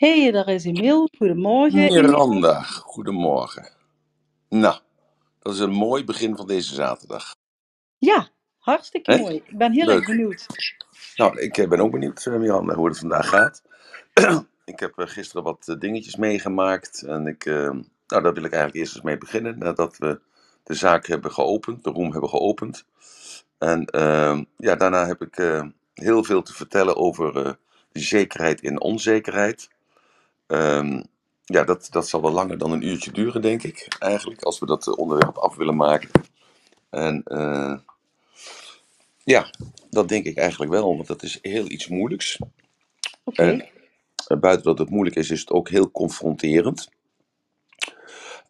hey, daar is Emiel. Goedemorgen. Emiel. Miranda, goedemorgen. Nou, dat is een mooi begin van deze zaterdag. Ja, hartstikke Hè? mooi. Ik ben heel Leuk. erg benieuwd. Nou, ik eh, ben ook benieuwd, eh, Miranda, hoe het vandaag gaat. ik heb eh, gisteren wat eh, dingetjes meegemaakt. En ik, eh, nou, daar wil ik eigenlijk eerst eens mee beginnen. Nadat we de zaak hebben geopend, de room hebben geopend. En eh, ja, daarna heb ik eh, heel veel te vertellen over eh, die zekerheid in onzekerheid. Ehm, ja, dat, dat zal wel langer dan een uurtje duren, denk ik, eigenlijk, als we dat eh, onderwerp af willen maken. En eh, ja, dat denk ik eigenlijk wel, want dat is heel iets moeilijks. Oké. En eh, buiten dat het moeilijk is, is het ook heel confronterend.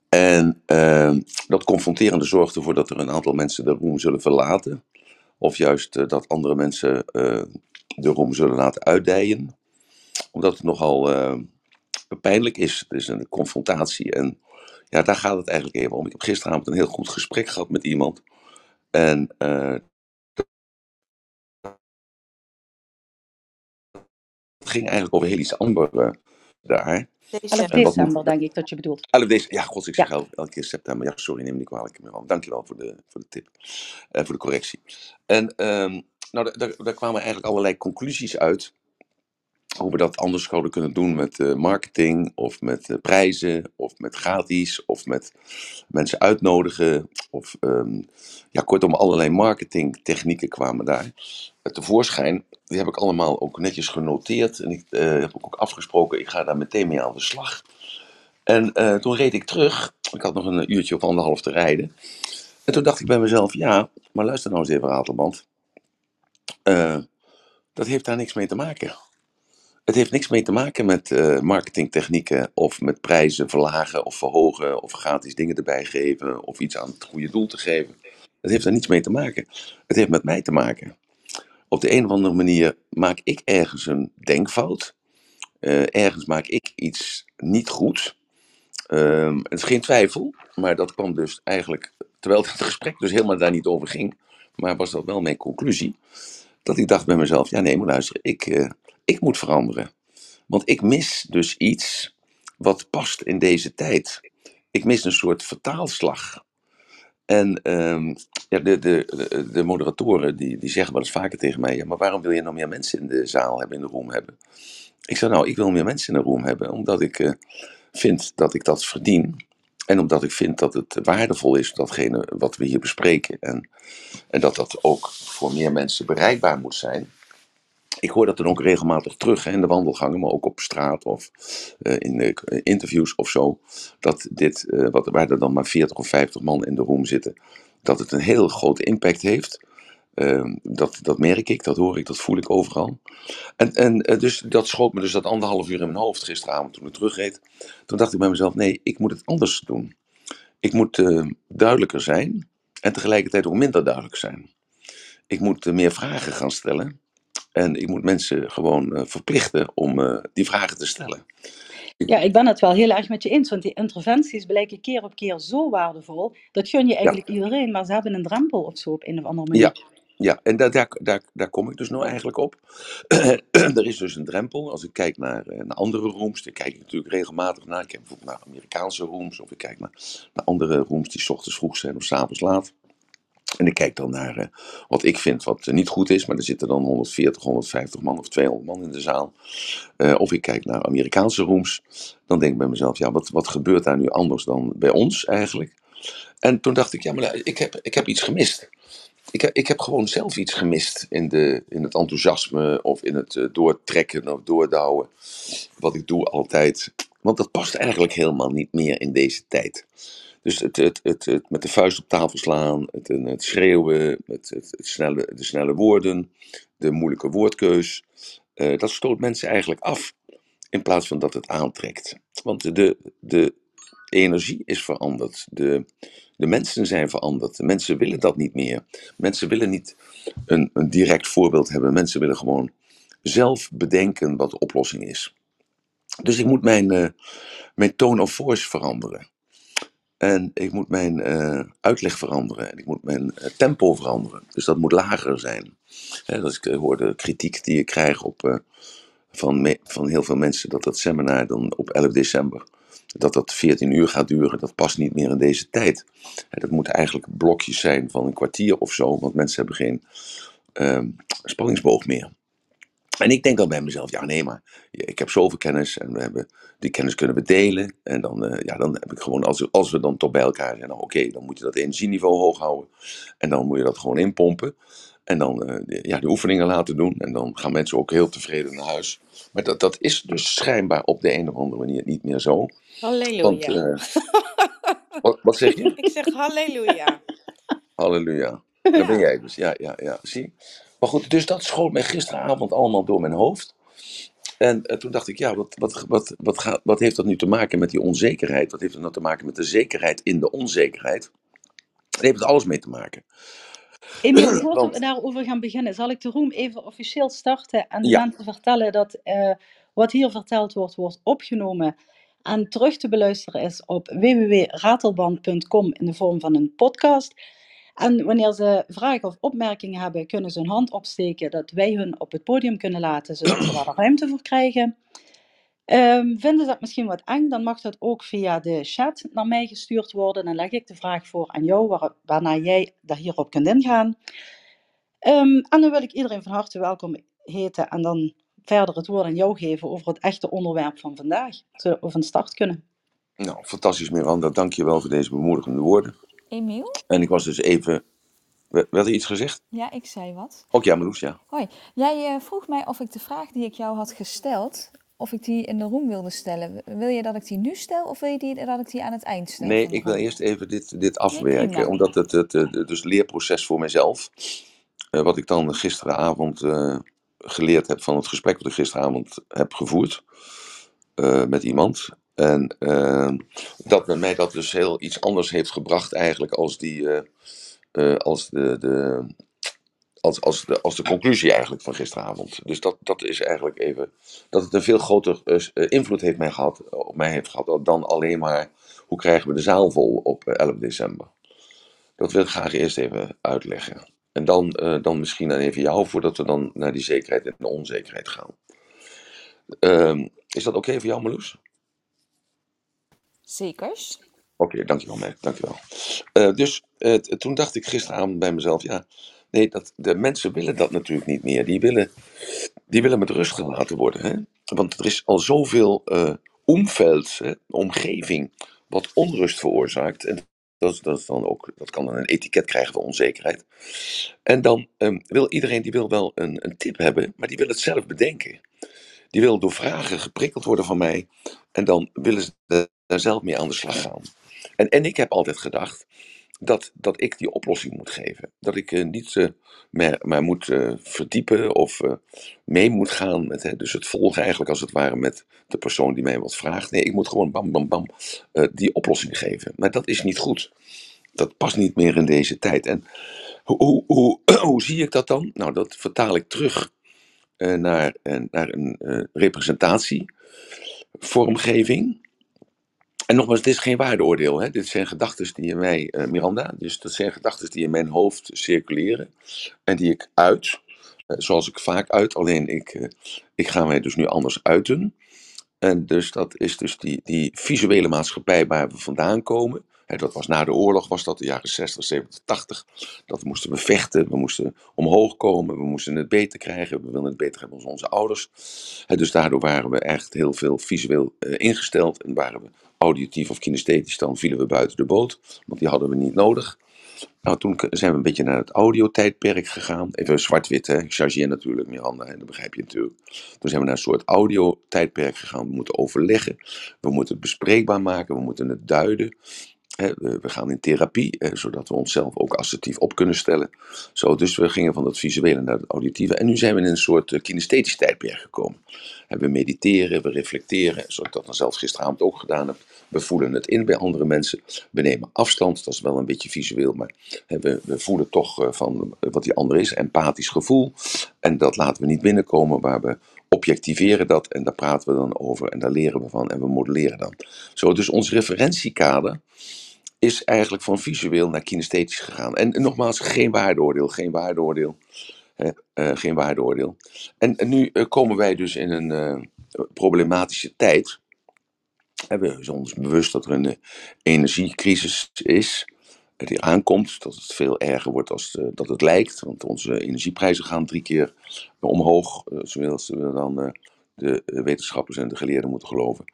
En eh, dat confronterende zorgt ervoor dat er een aantal mensen de room zullen verlaten. Of juist dat andere mensen de room zullen laten uitdijen. Omdat het nogal eh, pijnlijk is. Het is een confrontatie. En ja, daar gaat het eigenlijk even om. Ik heb gisteravond een heel goed gesprek gehad met iemand. En eh, het ging eigenlijk over heel iets anders eh, daar. 11 En wat december, denk ik dat je bedoelt. 11 december, ja, god, ik zeg Ja. elke keer september. Ja, sorry, neem me niet kwalijk. Miranda. Dankjewel voor de, voor de tip, en voor de correctie. En ehm, nou, daar kwamen eigenlijk allerlei conclusies uit. Hoe we dat anders zouden kunnen doen met eh, marketing, of met eh, prijzen, of met gratis, of met mensen uitnodigen. Of ehm, ja, kortom, allerlei marketingtechnieken kwamen daar tevoorschijn. Die heb ik allemaal ook netjes genoteerd. En ik eh, heb ook afgesproken, ik ga daar meteen mee aan de slag. En toen reed ik terug. Ik had nog een uurtje of anderhalf te rijden. En toen dacht ik bij mezelf, ja, maar luister nou eens even, Ratelband. Eh, dat heeft daar niks mee te maken. Het heeft niks mee te maken met eh, marketingtechnieken of met prijzen verlagen of verhogen of gratis dingen erbij geven of iets aan het goede doel te geven. Het heeft daar niets mee te maken. Het heeft met mij te maken. Op de een of andere manier maak ik ergens een denkfout. Eh, ergens maak ik iets niet goed. Ehm, het is geen twijfel, maar dat kwam dus eigenlijk, terwijl het gesprek dus helemaal daar niet over ging, maar was dat wel mijn conclusie, dat ik dacht bij mezelf, ja nee, maar luister, ik, eh, ik moet veranderen. Want ik mis dus iets wat past in deze tijd. Ik mis een soort vertaalslag. En ehm, ja, de, de, de, de moderatoren die, die zeggen wel eens vaker tegen mij, ja, maar waarom wil je nou meer mensen in de zaal hebben, in de room hebben? Ik zei, nou, ik wil meer mensen in de room hebben, omdat ik eh, vind dat ik dat verdien. En omdat ik vind dat het waardevol is, datgene wat we hier bespreken. En, en dat dat ook voor meer mensen bereikbaar moet zijn. Ik hoor dat dan ook regelmatig terug hè, in de wandelgangen, maar ook op straat of eh, in de eh, interviews of zo. Dat dit, eh, wat, waar er dan maar 40 of 50 man in de room zitten, dat het een heel grote impact heeft. Ehm, dat, dat merk ik, dat hoor ik, dat voel ik overal. En, en dus dat schoot me dus dat anderhalf uur in mijn hoofd gisteravond toen ik terugreed. Toen dacht ik bij mezelf, nee, ik moet het anders doen. Ik moet duidelijker zijn en tegelijkertijd ook minder duidelijk zijn. Ik moet meer vragen gaan stellen. En ik moet mensen gewoon eh, verplichten om eh, die vragen te stellen. Ja, ik ben het wel heel erg met je eens, want die interventies blijken keer op keer zo waardevol. Dat gun je Ja, eigenlijk iedereen, maar ze hebben een drempel of zo op een of andere manier. ja, ja. en daar, daar, daar, daar kom ik dus nou eigenlijk op. er is dus een drempel. Als ik kijk naar, eh, naar andere rooms, daar kijk ik natuurlijk regelmatig naar. Ik kijk bijvoorbeeld naar Amerikaanse rooms, of ik kijk naar, naar andere rooms die 's ochtends vroeg zijn of 's avonds laat. En ik kijk dan naar eh, wat ik vind wat eh, niet goed is, maar er zitten dan 140, 150 man of 200 man in de zaal. Eh, of ik kijk naar Amerikaanse rooms, dan denk ik bij mezelf, ja, wat, wat gebeurt daar nu anders dan bij ons eigenlijk? En toen dacht ik, ja, maar ik heb, ik heb iets gemist. Ik heb, ik heb gewoon zelf iets gemist in, de, in het enthousiasme of in het doortrekken of doordouwen. Wat ik doe altijd. Want dat past eigenlijk helemaal niet meer in deze tijd. Dus het, het, het, het met de vuist op tafel slaan, het, het schreeuwen, het, het, het snelle, de snelle woorden, de moeilijke woordkeus. eh, dat stoot mensen eigenlijk af in plaats van dat het aantrekt. Want de, de energie is veranderd. De, de mensen zijn veranderd. De mensen willen dat niet meer. Mensen willen niet een, een direct voorbeeld hebben. Mensen willen gewoon zelf bedenken wat de oplossing is. Dus ik moet mijn, eh, mijn tone of voice veranderen. En ik moet mijn eh, uitleg veranderen. En ik moet mijn eh, tempo veranderen. Dus dat moet lager zijn. Hè, als ik eh, hoor de kritiek die ik krijg op, van, van heel veel mensen dat dat seminar dan op 11 december, dat dat 14 uur gaat duren, dat past niet meer in deze tijd. Dat moeten eigenlijk blokjes zijn van een kwartier of zo, want mensen hebben geen ehm, spanningsboog meer. En ik denk dan bij mezelf, ja nee, maar ik heb zoveel kennis en we hebben, die kennis kunnen we delen. En dan, eh, ja, dan heb ik gewoon, als, we- als we dan toch bij elkaar zijn, nou, oké, dan moet je dat energieniveau hoog houden. En dan moet je dat gewoon inpompen. En dan eh, de- ja, de oefeningen laten doen. En dan gaan mensen ook heel tevreden naar huis. Maar dat, dat is dus schijnbaar op de een of andere manier niet meer zo. Want, Halleluja. eh, wat, wat zeg je? Ik zeg halleluja. Halleluja. Daar ben jij dus. Ja, ja, ja. Zie. Maar goed, dus dat schoot mij gisteravond allemaal door mijn hoofd. En eh, toen dacht ik, ja, wat, wat, wat, wat, gaat, wat heeft dat nu te maken met die onzekerheid? Wat heeft dat nou te maken met de zekerheid in de onzekerheid? Daar heeft het alles mee te maken. Emiel, voordat we Want, daarover gaan beginnen, zal ik de room even officieel starten en ja, mensen vertellen dat eh, wat hier verteld wordt, wordt opgenomen en terug te beluisteren is op www.ratelband.com in de vorm van een podcast. En wanneer ze vragen of opmerkingen hebben, kunnen ze hun hand opsteken dat wij hun op het podium kunnen laten, zodat ze daar ruimte voor krijgen. Ehm, vinden ze dat misschien wat eng, dan mag dat ook via de chat naar mij gestuurd worden. Dan leg ik de vraag voor aan jou, waar, waarna jij daar hierop kunt ingaan. Ehm, en dan wil ik iedereen van harte welkom heten en dan verder het woord aan jou geven over het echte onderwerp van vandaag. Zodat we van start kunnen. nou, fantastisch Miranda, dank je wel voor deze bemoedigende woorden. Emiel? En ik was dus even, werd er iets gezegd? Ja, ik zei wat. Ook ja, Marloes, ja. Hoi, jij eh, vroeg mij of ik de vraag die ik jou had gesteld, of ik die in de room wilde stellen. Wil je dat ik die nu stel of wil je die, dat ik die aan het eind stel Nee, van de ik wil eerst even dit, dit afwerken, prima. omdat het, het, het, het dus leerproces voor mezelf, eh, wat ik dan gisteravond eh, geleerd heb van het gesprek wat ik gisteravond heb gevoerd eh, met iemand. En eh, dat met mij dat dus heel iets anders heeft gebracht eigenlijk als die, eh, eh, als de, de, als, als, de, als de conclusie eigenlijk van gisteravond. Dus dat, dat is eigenlijk even, dat het een veel groter eh, invloed heeft mij gehad, op mij heeft gehad dan alleen maar hoe krijgen we de zaal vol op eh, 11 december. Dat wil ik graag eerst even uitleggen. En dan, dan misschien dan even jou, voordat we dan naar die zekerheid en de onzekerheid gaan. Ehm, is dat oké voor jou, Marloes? Zekers. Oké, dankjewel, Merk, dankjewel. Eh dus eh, toen dacht ik gisteravond bij mezelf, ja, nee, dat, de mensen willen dat natuurlijk niet meer. Die willen, die willen met rust gelaten worden. Hè? Want er is al zoveel eh omveld, omgeving, wat onrust veroorzaakt. En dat, dat, dan ook, dat kan dan een etiket krijgen van onzekerheid. En dan ehm, wil iedereen die wil wel een, een tip hebben, maar die wil het zelf bedenken. Die wil door vragen geprikkeld worden van mij. En dan willen ze da- daar zelf mee aan de slag gaan. En, en ik heb altijd gedacht dat, dat ik die oplossing moet geven. Dat ik eh, niet eh, meer, maar moet eh, verdiepen of eh, mee moet gaan. Met, hè, dus het volgen eigenlijk als het ware met de persoon die mij wat vraagt. Nee, ik moet gewoon bam, bam, bam eh, die oplossing geven. Maar dat is niet goed. Dat past niet meer in deze tijd. En hoe, hoe, hoe, zie ik dat dan? Nou, dat vertaal ik terug eh, naar, eh, naar een eh, representatievormgeving. En nogmaals, het is geen waardeoordeel. Hè? Dit zijn gedachten die in mij, eh, Miranda, dus dat zijn gedachten die in mijn hoofd circuleren en die ik uit, eh, zoals ik vaak uit, alleen ik, eh, ik ga mij dus nu anders uiten. En dus dat is dus die, die visuele maatschappij waar we vandaan komen. Dat was na de oorlog, was dat de jaren 60, 70, 80. Dat moesten we vechten, we moesten omhoog komen, we moesten het beter krijgen. We wilden het beter hebben als onze ouders. Dus daardoor waren we echt heel veel visueel eh, ingesteld. En waren we auditief of kinesthetisch, dan vielen we buiten de boot. Want die hadden we niet nodig. Nou, toen zijn we een beetje naar het audiotijdperk gegaan. Even zwart-wit, hè. Ik chargeer natuurlijk, Miranda, hè. dat begrijp je natuurlijk. Toen zijn we naar een soort audiotijdperk gegaan. We moeten overleggen, we moeten het bespreekbaar maken, we moeten het duiden. We gaan in therapie, zodat we onszelf ook assertief op kunnen stellen. Zo, dus we gingen van het visuele naar het auditieve. En nu zijn we in een soort eh, kinesthetisch tijdperk gekomen. We mediteren, we reflecteren, zoals ik dat dan zelf gisteravond ook gedaan heb. We voelen het in bij andere mensen. We nemen afstand, dat is wel een beetje visueel, maar we, voelen toch eh, van wat die ander is, empathisch gevoel. En dat laten we niet binnenkomen, maar we objectiveren dat en daar praten we dan over en daar leren we van en we modelleren dan. Zo, dus ons referentiekader is eigenlijk van visueel naar kinesthetisch gegaan. En, nogmaals, geen waardeoordeel, geen waardeoordeel. Eh, geen waardeoordeel. En, nu eh, komen wij dus in een eh, problematische tijd. We zijn ons bewust dat er een energiecrisis is. Die aankomt, dat het veel erger wordt als eh, dat het lijkt. Want onze energieprijzen gaan drie keer omhoog. eh, zoals we dan de eh, wetenschappers en de geleerden moeten geloven.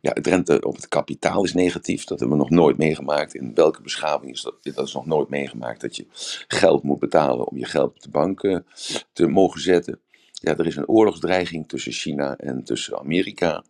Ja, het rente op het kapitaal is negatief. Dat hebben we nog nooit meegemaakt. In welke beschaving is dat? Dat is nog nooit meegemaakt. Dat je geld moet betalen om je geld op de bank eh, te mogen zetten. Ja, er is een oorlogsdreiging tussen China en tussen Amerika.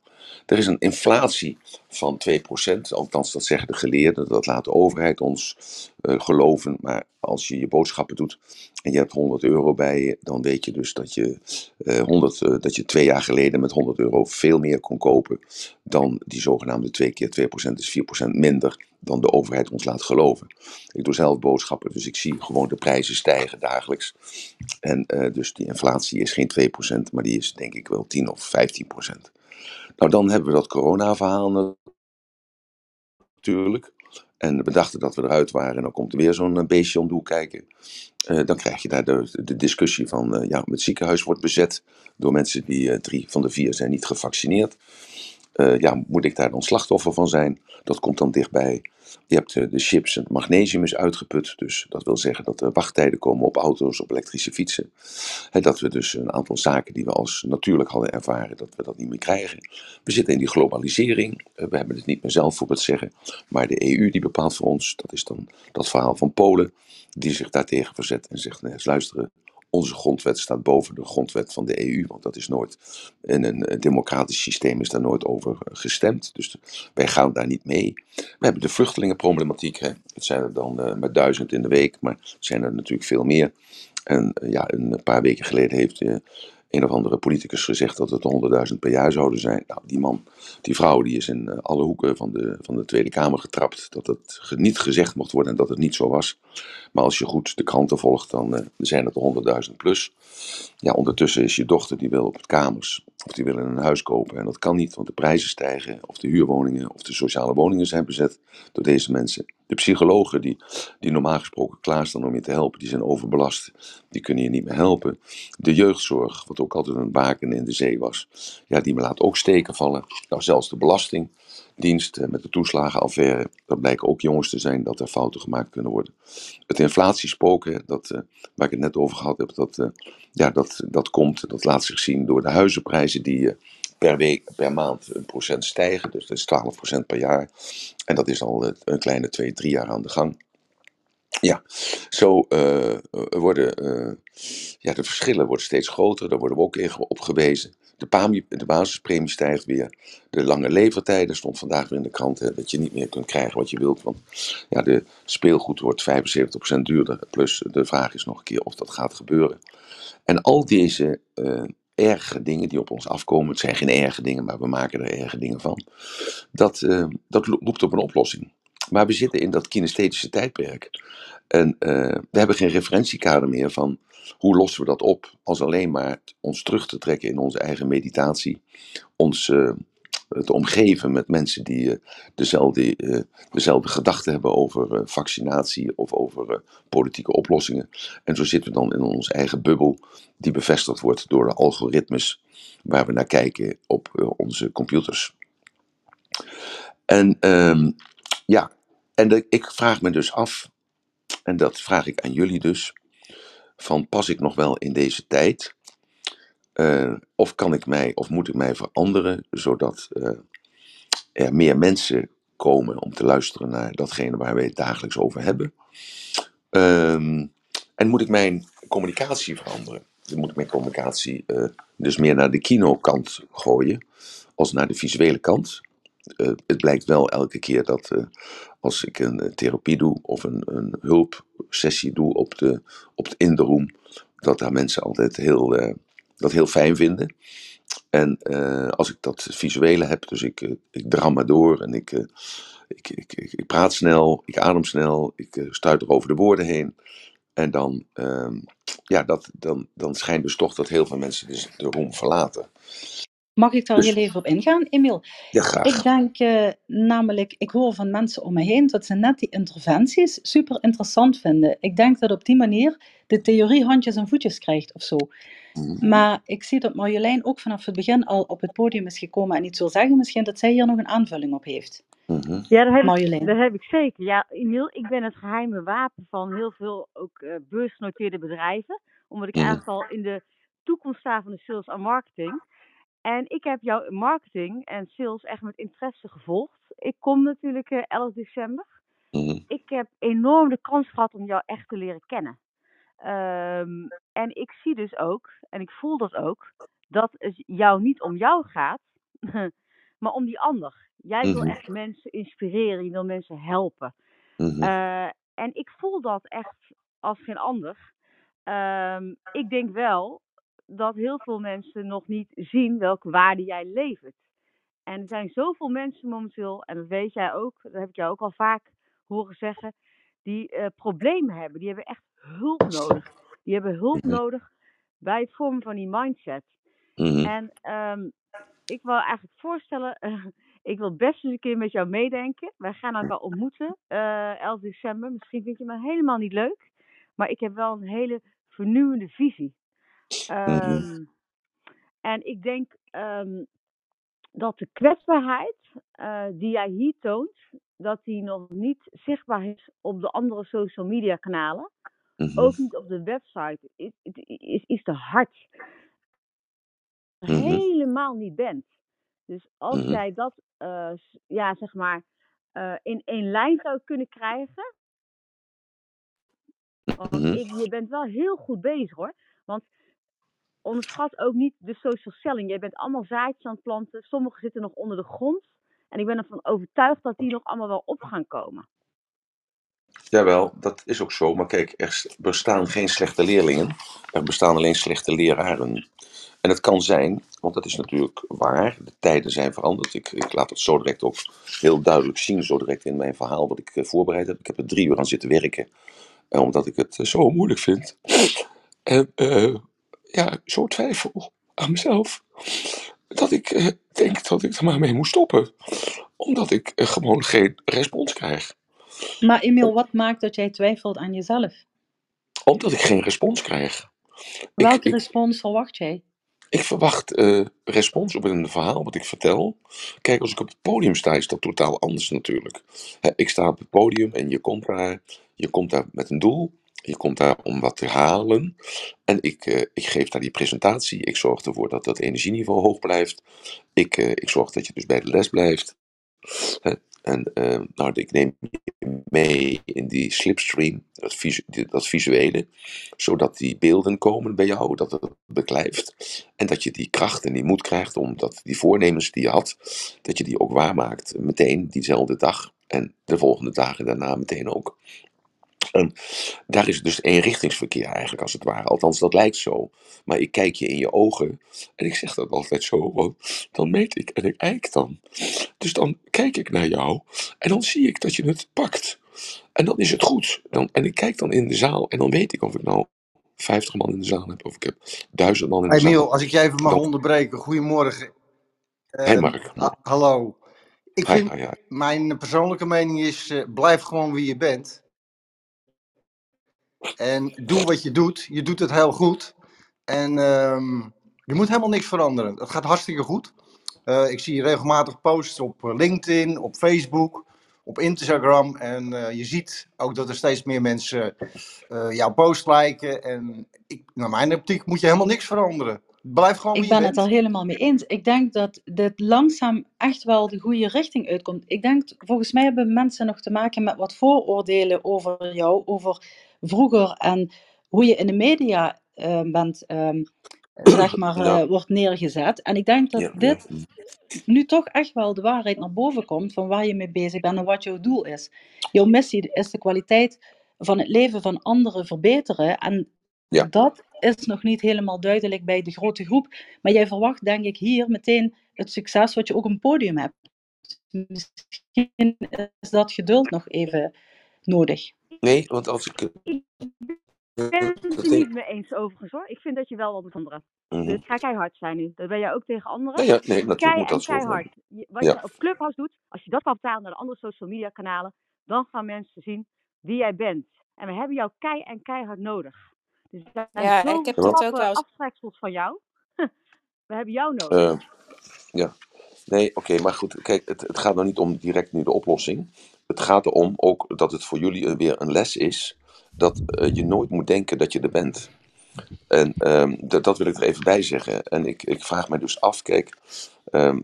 Er is een inflatie van 2%, althans dat zeggen de geleerden, dat laat de overheid ons eh, geloven. Maar als je je boodschappen doet en je hebt 100 euro bij je, dan weet je dus dat je, eh 100, eh, dat je twee jaar geleden met 100 euro veel meer kon kopen dan die zogenaamde 2 keer 2% is 4% minder dan de overheid ons laat geloven. Ik doe zelf boodschappen, dus ik zie gewoon de prijzen stijgen dagelijks. En eh, dus die inflatie is geen 2%, maar die is denk ik wel 10 of 15%. Nou, dan hebben we dat corona-verhaal natuurlijk. En we dachten dat we eruit waren en dan komt er weer zo'n eh, beestje om de hoek kijken. Eh, dan krijg je daar de, discussie van, eh, ja, het ziekenhuis wordt bezet door mensen die drie van de vier zijn niet gevaccineerd. Eh, ja, moet ik daar dan slachtoffer van zijn? Dat komt dan dichtbij. Je hebt eh, de chips en het magnesium is uitgeput. Dus dat wil zeggen dat er wachttijden komen op auto's, op elektrische fietsen. Hè, dat we dus een aantal zaken die we als natuurlijk hadden ervaren, dat we dat niet meer krijgen. We zitten in die globalisering. Eh, we hebben het niet meer zelf voor het zeggen. Maar de EU die bepaalt voor ons, dat is dan dat verhaal van Polen, die zich daartegen verzet en zegt, nee, luisteren, onze grondwet staat boven de grondwet van de EU, want dat is nooit, in een eh, democratisch systeem is daar nooit over eh, gestemd. Dus wij gaan daar niet mee. We hebben de vluchtelingenproblematiek. Hè. Het zijn er dan uh, maar duizend in de week, maar zijn er natuurlijk veel meer. En uh, ja, een paar weken geleden heeft een of andere politicus gezegd dat het 100.000 per jaar zouden zijn. Nou, die man, die vrouw, die is in alle hoeken van de, van de Tweede Kamer getrapt. Dat het niet gezegd mocht worden en dat het niet zo was. Maar als je goed de kranten volgt, dan uh, zijn het 100.000 plus. Ja, ondertussen is je dochter die wil op het kamers of die willen een huis kopen. En dat kan niet, want de prijzen stijgen. Of de huurwoningen of de sociale woningen zijn bezet door deze mensen. De psychologen die, die normaal gesproken klaarstaan om je te helpen, die zijn overbelast. Die kunnen je niet meer helpen. De jeugdzorg, wat ook altijd een baken in de zee was, ja, die me laat ook steken vallen. Nou, zelfs de belastingdienst met de toeslagenaffaire, dat blijken ook jongens te zijn dat er fouten gemaakt kunnen worden. Het inflatiespoken, dat, uh, waar ik het net over gehad heb, dat, uh, ja, dat, dat komt, dat laat zich zien door de huizenprijzen die uh, per week, per maand een procent stijgen. Dus dat is 12 procent per jaar. En dat is al een kleine twee, drie jaar aan de gang. Ja, zo uh, worden uh, ja, de verschillen worden steeds groter. Daar worden we ook op gewezen. De, PAMI, de basispremie stijgt weer. De lange levertijden stond vandaag weer in de krant. Hè, dat je niet meer kunt krijgen wat je wilt. Want ja, de speelgoed wordt 75% duurder. Plus de vraag is nog een keer of dat gaat gebeuren. En al deze erge dingen die op ons afkomen. Het zijn geen erge dingen, maar we maken er erge dingen van. Dat, uh, dat roept op een oplossing. Maar we zitten in dat kinesthetische tijdperk. En uh, we hebben geen referentiekader meer van hoe lossen we dat op als alleen maar ons terug te trekken in onze eigen meditatie. Ons uh, te omgeven met mensen die uh, dezelfde, dezelfde gedachten hebben over vaccinatie of over politieke oplossingen. En zo zitten we dan in onze eigen bubbel die bevestigd wordt door de algoritmes waar we naar kijken op onze computers. En um, ja, en ik vraag me dus af, en dat vraag ik aan jullie dus, van pas ik nog wel in deze tijd? Uh, of kan ik mij, of moet ik mij veranderen, zodat uh, er meer mensen komen om te luisteren naar datgene waar we het dagelijks over hebben? Um, en moet ik mijn communicatie veranderen? Dan moet ik mijn communicatie uh, dus meer naar de kinokant gooien, als naar de visuele kant. Het blijkt wel elke keer dat als ik een therapie doe of een, een hulpsessie doe op de, op het in de room, dat daar mensen altijd heel, dat heel fijn vinden. En als ik dat visuele heb, dus ik, ik dram maar door en ik, ik, ik, ik, ik, praat snel, ik adem snel, ik stuit er over de woorden heen. En dan, ja, dat, dan, dan schijnt dus toch dat heel veel mensen dus de room verlaten. Mag ik daar Dus- heel even op ingaan, Emiel? Ja, graag. Ik denk eh, namelijk, ik hoor van mensen om me heen dat ze net die interventies super interessant vinden. Ik denk dat op die manier de theorie handjes en voetjes krijgt of zo. Mhm. Maar ik zie dat Marjolein ook vanaf het begin al op het podium is gekomen en iets wil zeggen. Misschien dat zij hier nog een aanvulling op heeft. Mhm. Ja, dat heb, ik, Marjolein. dat heb ik zeker. Ja, Emiel, ik ben het geheime wapen van heel veel ook eh, beursgenoteerde bedrijven. Omdat ik Mhm. eigenlijk al in de toekomst sta van de sales en marketing. En ik heb jouw marketing en sales echt met interesse gevolgd. Ik kom natuurlijk eh 11 december. Mhm. Ik heb enorm de kans gehad om jou echt te leren kennen. Ehm, en ik zie dus ook, en ik voel dat ook, dat het jou niet om jou gaat, maar om die ander. Jij wil Mhm. echt mensen inspireren, je wil mensen helpen. Mhm. Eh, en ik voel dat echt als geen ander. Ehm, ik denk wel dat heel veel mensen nog niet zien welke waarde jij levert. En er zijn zoveel mensen momenteel, en dat weet jij ook, dat heb ik jou ook al vaak horen zeggen, die eh, problemen hebben. Die hebben echt hulp nodig. Die hebben hulp Mhm. nodig bij het vormen van die mindset. Mhm. En ehm, ik wil eigenlijk voorstellen, ik wil best eens een keer met jou meedenken. Wij gaan elkaar ontmoeten, eh 11 december. Misschien vind je me helemaal niet leuk, maar ik heb wel een hele vernieuwende visie. Ehm, En ik denk ehm, dat de kwetsbaarheid eh, die jij hier toont, dat die nog niet zichtbaar is op de andere social media kanalen. Mhm. Ook niet op de website. Is, is, is te hard. Mhm. Helemaal niet bent. Dus als Mhm. jij dat, eh, ja, zeg maar, eh, in één lijn zou kunnen krijgen. Want ik, je bent wel heel goed bezig hoor. Want onderschat ook niet de social selling. Jij bent allemaal zaadjes aan het planten. Sommige zitten nog onder de grond. En ik ben ervan overtuigd dat die nog allemaal wel op gaan komen. Jawel, dat is ook zo. Maar kijk, er bestaan geen slechte leerlingen. Er bestaan alleen slechte leraren. En het kan zijn, want dat is natuurlijk waar, de tijden zijn veranderd. Ik, ik laat het zo direct ook heel duidelijk zien, zo direct in mijn verhaal wat ik eh, voorbereid heb. Ik heb er drie uur aan zitten werken, eh, omdat ik het eh, zo moeilijk vind. En ja, zo twijfel aan mezelf, dat ik denk dat ik er maar mee moet stoppen. Omdat ik gewoon geen respons krijg. Maar Emiel, wat maakt dat jij twijfelt aan jezelf? Omdat ik geen respons krijg. Welke ik- respons verwacht jij? Ik verwacht eh, respons op een verhaal wat ik vertel. Kijk, als ik op het podium sta, is dat totaal anders natuurlijk. Hè, ik sta op het podium en je komt daar, je komt daar met een doel. Je komt daar om wat te halen. En ik, eh, ik geef daar die presentatie. Ik zorg ervoor dat dat energieniveau hoog blijft. Ik, eh, ik zorg dat je dus bij de les blijft. Hè, En eh, nou, ik neem je mee in die slipstream, dat, dat visuele, zodat die beelden komen bij jou, dat het beklijft. En dat je die kracht en die moed krijgt om dat, die voornemens die je had, dat je die ook waarmaakt. Meteen diezelfde dag en de volgende dagen daarna meteen ook. En daar is dus eenrichtingsverkeer eigenlijk als het ware. Althans, dat lijkt zo. Maar ik kijk je in je ogen en ik zeg dat altijd zo, want dan meet ik en ik eik dan. Dus dan kijk ik naar jou en dan zie ik dat je het pakt. En dan is het goed. Dan, en ik kijk dan in de zaal en dan weet ik of ik nou 50 man in de zaal heb of ik heb 1000 man in de Hey zaal. Miel, als ik je even mag Dan- onderbreken. Goedemorgen. Hey Eh, Mark. ha- hallo. Ik Hi, vind, mijn persoonlijke mening is, eh, blijf gewoon wie je bent. En doe wat je doet. Je doet het heel goed. En ehm, je moet helemaal niks veranderen. Het gaat hartstikke goed. Eh, ik zie regelmatig posts op eh, LinkedIn, op Facebook, op Instagram. En eh, je ziet ook dat er steeds meer mensen jouw post liken. En ik, naar mijn optiek moet je helemaal niks veranderen. Blijf gewoon Ik ben bent. het al helemaal mee eens. Ik denk dat dit langzaam echt wel de goede richting uitkomt. Ik denk, volgens mij hebben mensen nog te maken met wat vooroordelen over jou, over vroeger en hoe je in de media eh, bent, ehm, zeg maar, Ja. eh, wordt neergezet. En ik denk dat Ja, ja. dit nu toch echt wel de waarheid naar boven komt van waar je mee bezig bent en wat jouw doel is. Jouw missie is de kwaliteit van het leven van anderen verbeteren. En dat is nog niet helemaal duidelijk bij de grote groep. Maar jij verwacht, denk ik, hier meteen het succes wat je ook een podium hebt. Misschien is dat geduld nog even nodig. Nee, want als ik. Ik eh, ben het dat er niet mee eens overigens hoor. Ik vind dat je wel wat moet veranderen. Mhm. Dus ga keihard zijn nu. Dat ben jij ook tegen anderen. Ja, ja, nee, natuurlijk Kei moet en dat keihard. Je- Wat Ja. je op Clubhouse doet, als je dat kan vertalen naar de andere social media kanalen, dan gaan mensen zien wie jij bent. En we hebben jou kei en keihard nodig. Dus zijn Ja, zo ik heb knappe ook wel eens. aftreksels van jou. we hebben jou nodig. Eh, ja, nee, oké, maar goed, kijk, het, het gaat nou niet om direct nu de oplossing. Het gaat erom ook dat het voor jullie weer een les is dat eh, je nooit moet denken dat je er bent. En ehm, dat, wil ik er even bij zeggen. En ik, ik vraag mij dus af, kijk, ehm,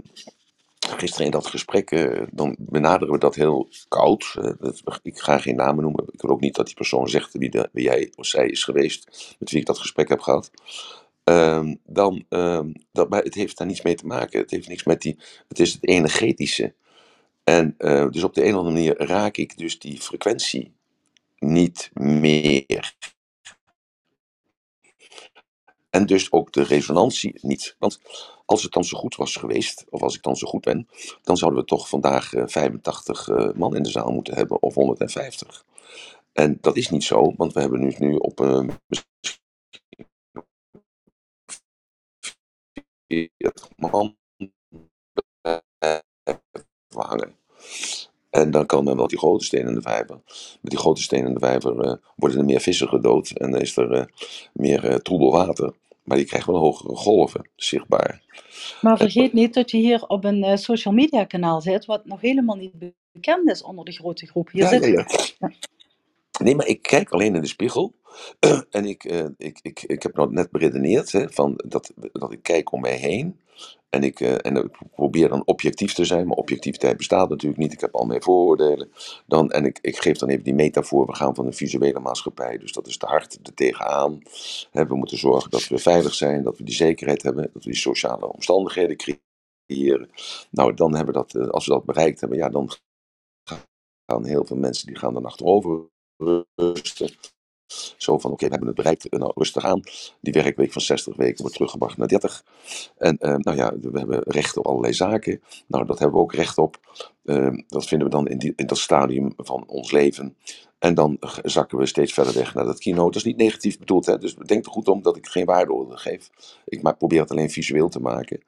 gisteren in dat gesprek, eh, dan benaderen we dat heel koud. Eh, dat- ik ga geen namen noemen. Ik wil ook niet dat die persoon zegt wie, wie jij of zij is geweest, met wie ik dat gesprek heb gehad. Ehm, dan, dat, het heeft daar niets mee te maken. Het heeft niks met die, het is het energetische. En eh, dus op de een of andere manier raak ik dus die frequentie niet meer. En dus ook de resonantie niet. Want als het dan zo goed was geweest, of als ik dan zo goed ben, dan zouden we toch vandaag eh, 85 eh, man in de zaal moeten hebben, of 150. En dat is niet zo, want we hebben nu, nu op eh, misschien 40 man eh, hangen. En dan kan men wel die grote steen in de vijver. Met die grote steen in de vijver eh, worden er meer vissen gedood en dan is er eh, meer eh, troebel water. Maar die krijgt wel hogere golven, zichtbaar. Maar vergeet niet dat je hier op een social media kanaal zit, wat nog helemaal niet bekend is onder de grote groep. Hier Ja, zit, ja, ja. Nee, maar ik kijk alleen in de spiegel. en ik, ik, ik, ik heb nou net beredeneerd hè, van dat, dat ik kijk om mij heen. En ik, eh, en ik probeer dan objectief te zijn, maar objectiviteit bestaat natuurlijk niet. Ik heb al mijn vooroordelen. Dan, en ik, ik geef dan even die metafoor. We gaan van een visuele maatschappij. Dus dat is de hart er tegenaan. We moeten zorgen dat we veilig zijn, dat we die zekerheid hebben, dat we die sociale omstandigheden creëren. Nou, dan hebben we dat, eh, als we dat bereikt hebben, ja, dan gaan heel veel mensen die gaan dan achterover rusten. Zo van, oké, we hebben het bereikt, nou rustig aan. Die werkweek van 60 weken wordt teruggebracht naar 30. En eh, nou ja, we hebben recht op allerlei zaken. Nou, dat hebben we ook recht op. Eh, dat vinden we dan in, die, in dat stadium van ons leven. En dan zakken we steeds verder weg naar dat kino. Dat is niet negatief bedoeld, hè? dus denk er goed om dat ik geen waardeoordeel geef. Ik maar probeer het alleen visueel te maken.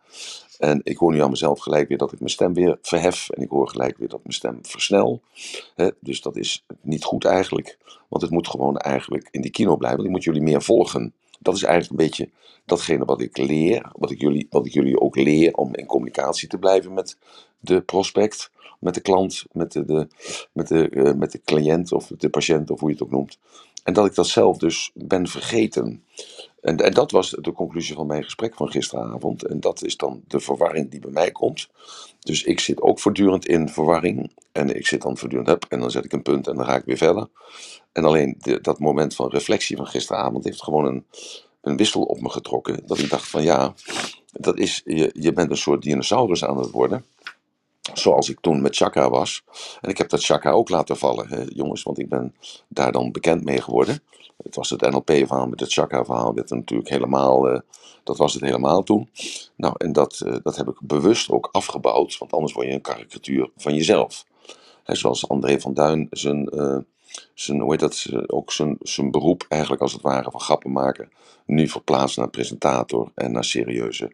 En ik hoor nu aan mezelf gelijk weer dat ik mijn stem weer verhef. En ik hoor gelijk weer dat mijn stem versnel. Hè? Dus dat is niet goed eigenlijk. Want het moet gewoon eigenlijk in die kino blijven. Want ik moet jullie meer volgen. Dat is eigenlijk een beetje datgene wat ik leer. Wat ik jullie, wat ik jullie ook leer om in communicatie te blijven met de prospect. Met de klant, met de, met, de, eh, met de cliënt of de patiënt of hoe je het ook noemt. En dat ik dat zelf dus ben vergeten. En, en dat was de conclusie van mijn gesprek van gisteravond. En dat is dan de verwarring die bij mij komt. Dus ik zit ook voortdurend in verwarring. En ik zit dan voortdurend up en dan zet ik een punt en dan ga ik weer verder. En alleen dat moment van reflectie van gisteravond heeft gewoon een, een wissel op me getrokken. Dat ik dacht van ja, dat is, je, je bent een soort dinosaurus aan het worden. Zoals ik toen met Chaka was. En ik heb dat Chaka ook laten vallen, hè, jongens, want ik ben daar dan bekend mee geworden. Het was het NLP-verhaal met het Chaka-verhaal, werd er natuurlijk helemaal, eh, dat was het helemaal toen. Nou, en dat, eh, dat heb ik bewust ook afgebouwd, want anders word je een karikatuur van jezelf. Hè, zoals André van Duin zijn, eh, zijn hoe heet dat, ook zijn, zijn beroep eigenlijk als het ware van grappen maken, nu verplaatst naar presentator en naar serieuze,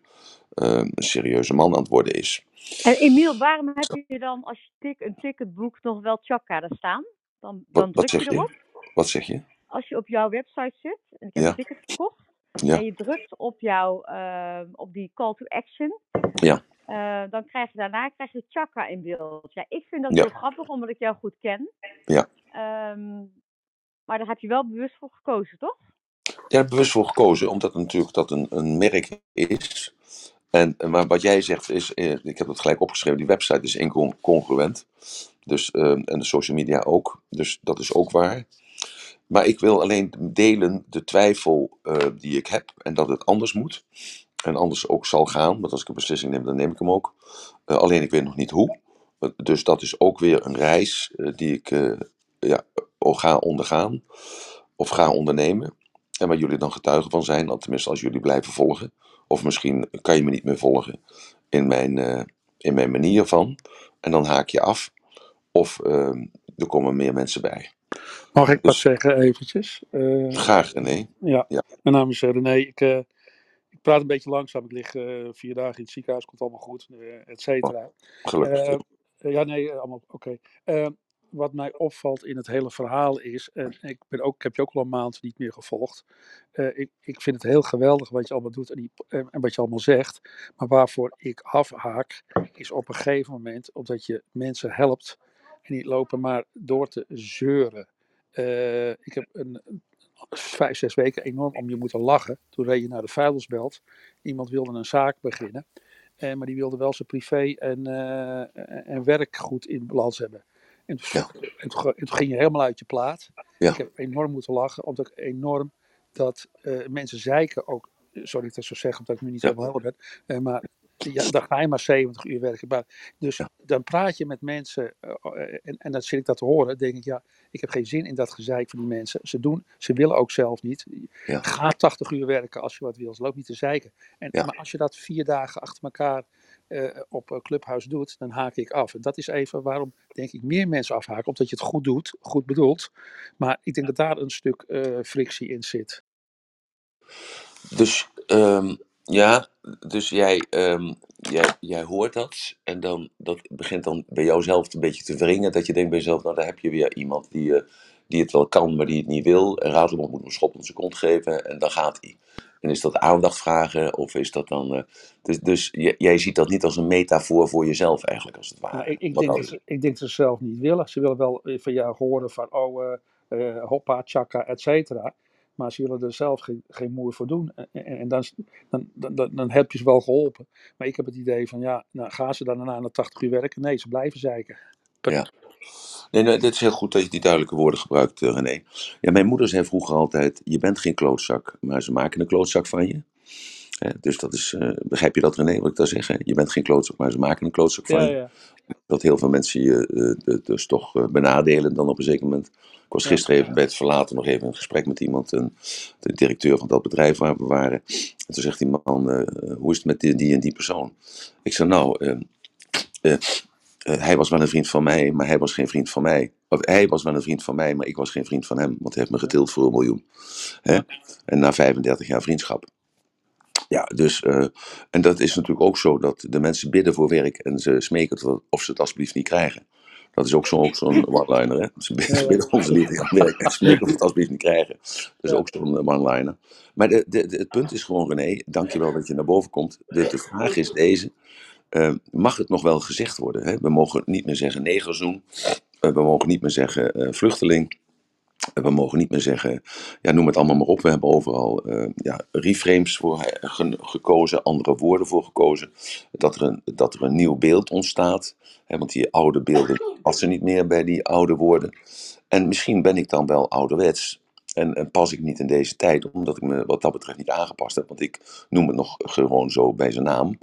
een serieuze man aan het worden is. En Emiel, waarom heb je dan als je tik, een ticketboek nog wel Chakka daar staan? Dan, dan wat druk je erop. je? Wat zeg je? Als je op jouw website zit en ik heb Ja. een ticket gekocht. Ja. En je drukt op, jouw, eh, op die call to action. Ja. eh, dan krijg je daarna krijg je Chakka in beeld. Ja, ik vind dat Ja. heel grappig, omdat ik jou goed ken. Ja. Ehm, maar daar heb je wel bewust voor gekozen, toch? Ik bewust voor gekozen, omdat natuurlijk dat een, een merk is. En, eh, maar wat jij zegt is, eh, ik heb het gelijk opgeschreven, die website is incongruent. Dus, eh, en de social media ook. Dus dat is ook waar. Maar ik wil alleen delen de twijfel eh, die ik heb en dat het anders moet. En anders ook zal gaan, want als ik een beslissing neem, dan neem ik hem ook. Alleen ik weet nog niet hoe. Dus dat is ook weer een reis die ik ja, ga ondergaan of ga ondernemen. En waar jullie dan getuigen van zijn, tenminste als jullie blijven volgen. Of misschien kan je me niet meer volgen in mijn, eh, in mijn manier van. En dan haak je af. Of eh, er komen meer mensen bij. Mag ik wat Dus zeggen eventjes? Eh, graag, René. ja. Ja. mijn naam is eh, René. Ik, ik praat een beetje langzaam. Ik lig vier dagen in het ziekenhuis, komt allemaal goed, et cetera. Gelukkig. Eh, ja, nee, allemaal oké. Eh, wat mij opvalt in het hele verhaal is, en ik, ben ook, ik heb je ook al een maand niet meer gevolgd. Eh, ik, ik vind het heel geweldig wat je allemaal doet en, die, en, wat je allemaal zegt. Maar waarvoor ik afhaak, is op een gegeven moment omdat je mensen helpt en die lopen maar door te zeuren. Eh, ik heb een, vijf, zes weken enorm om je moeten lachen. Toen reed je naar de vuilnisbelt. Iemand wilde een zaak beginnen. Eh, maar die wilde wel zijn privé en, en werk goed in balans hebben. En toen, Ja. en toen, en toen ging je helemaal uit je plaat. Ja. Ik heb enorm moeten lachen, omdat ik enorm dat eh, mensen zeiken ook. Sorry dat ik dat zo zeg, omdat ik nu niet helemaal helder ben. eh, maar ja, dan ga je maar 70 uur werken. Maar, dus Ja. dan praat je met mensen eh, eh, en, en dan zit ik dat te horen. denk ik, ja, ik heb geen zin in dat gezeik van die mensen. Ze doen, ze willen ook zelf niet. Ja. Ga 80 uur werken als je wat wil. Ze loopt niet te zeiken. En, Ja. Maar als je dat vier dagen achter elkaar eh, op een clubhuis doet, dan haak ik af. En dat is even waarom, denk ik, meer mensen afhaken. Omdat je het goed doet, goed bedoelt. Maar ik denk dat daar een stuk eh, frictie in zit. Dus ehm, ja, dus jij, ehm, jij, jij hoort dat en dan dat begint dan bij jouzelf een beetje te wringen. Dat je denkt bij jezelf, nou daar heb je weer iemand die, eh, die het wel kan, maar die het niet wil. En Ratelband moet een schop op zijn kont geven en dan gaat hij. En is dat aandacht vragen of is dat dan... eh, dus dus jij ziet dat niet als een metafoor voor jezelf eigenlijk, als het ware. Nou, ik, ik, denk dat ze, ik denk dat ze zelf niet willen. Ze willen wel eh, van jou horen van, oh, eh, eh, hoppa, tjaka, et cetera. Maar ze willen er zelf geen, geen moer voor doen. En, en, en dan, dan, dan, dan, heb je ze wel geholpen. Maar ik heb het idee van, ja, nou, gaan ze dan daarna naar 80 uur werken? Nee, ze blijven zeiken. Ja. Nee, nee, dit is heel goed dat je die duidelijke woorden gebruikt, eh, René. Ja, mijn moeder zei vroeger altijd: Je bent geen klootzak, maar ze maken een klootzak van je. Hè, dus dat is, eh, begrijp je dat, René, wat ik daar zeg? Hè? Je bent geen klootzak, maar ze maken een klootzak van Ja, je. ja. Dat heel veel mensen je eh, d- dus toch eh, benadelen dan op een zeker moment. Ik was Ja. gisteren even bij het verlaten nog even in gesprek met iemand, een, de directeur van dat bedrijf waar we waren. En toen zegt die man: eh, Hoe is het met die, die en die persoon? Ik zei: Nou. eh, eh, eh, hij was wel een vriend van mij, maar hij was geen vriend van mij. Of hij was wel een vriend van mij, maar ik was geen vriend van hem. Want hij heeft me getild voor een miljoen. Hè? En na 35 jaar vriendschap. Ja, dus, eh, en dat is natuurlijk ook zo dat de mensen bidden voor werk en ze smeken of ze het alsjeblieft niet krijgen. Dat is ook zo'n zo'n one-liner, hè? Ze bidden, onze liefde aan werk en smeken of ze het alsjeblieft niet krijgen. Dat is ook zo'n eh, one-liner. Maar de, de, de- het punt is gewoon, René, dankjewel dat je naar boven komt. De, de vraag is deze. Eh, mag het nog wel gezegd worden? Hè? We mogen niet meer zeggen negerzoen. Eh, we mogen niet meer zeggen eh, vluchteling. Eh, we mogen niet meer zeggen, ja, noem het allemaal maar op. We hebben overal ja, reframes voor ge- ge- gekozen, andere woorden voor gekozen. Dat er een, dat er een nieuw beeld ontstaat. Hè, want die oude beelden passen niet meer bij die oude woorden. En misschien ben ik dan wel ouderwets. En pas ik niet in deze tijd, omdat ik me wat dat betreft niet aangepast heb. Want ik noem het nog gewoon zo bij zijn naam.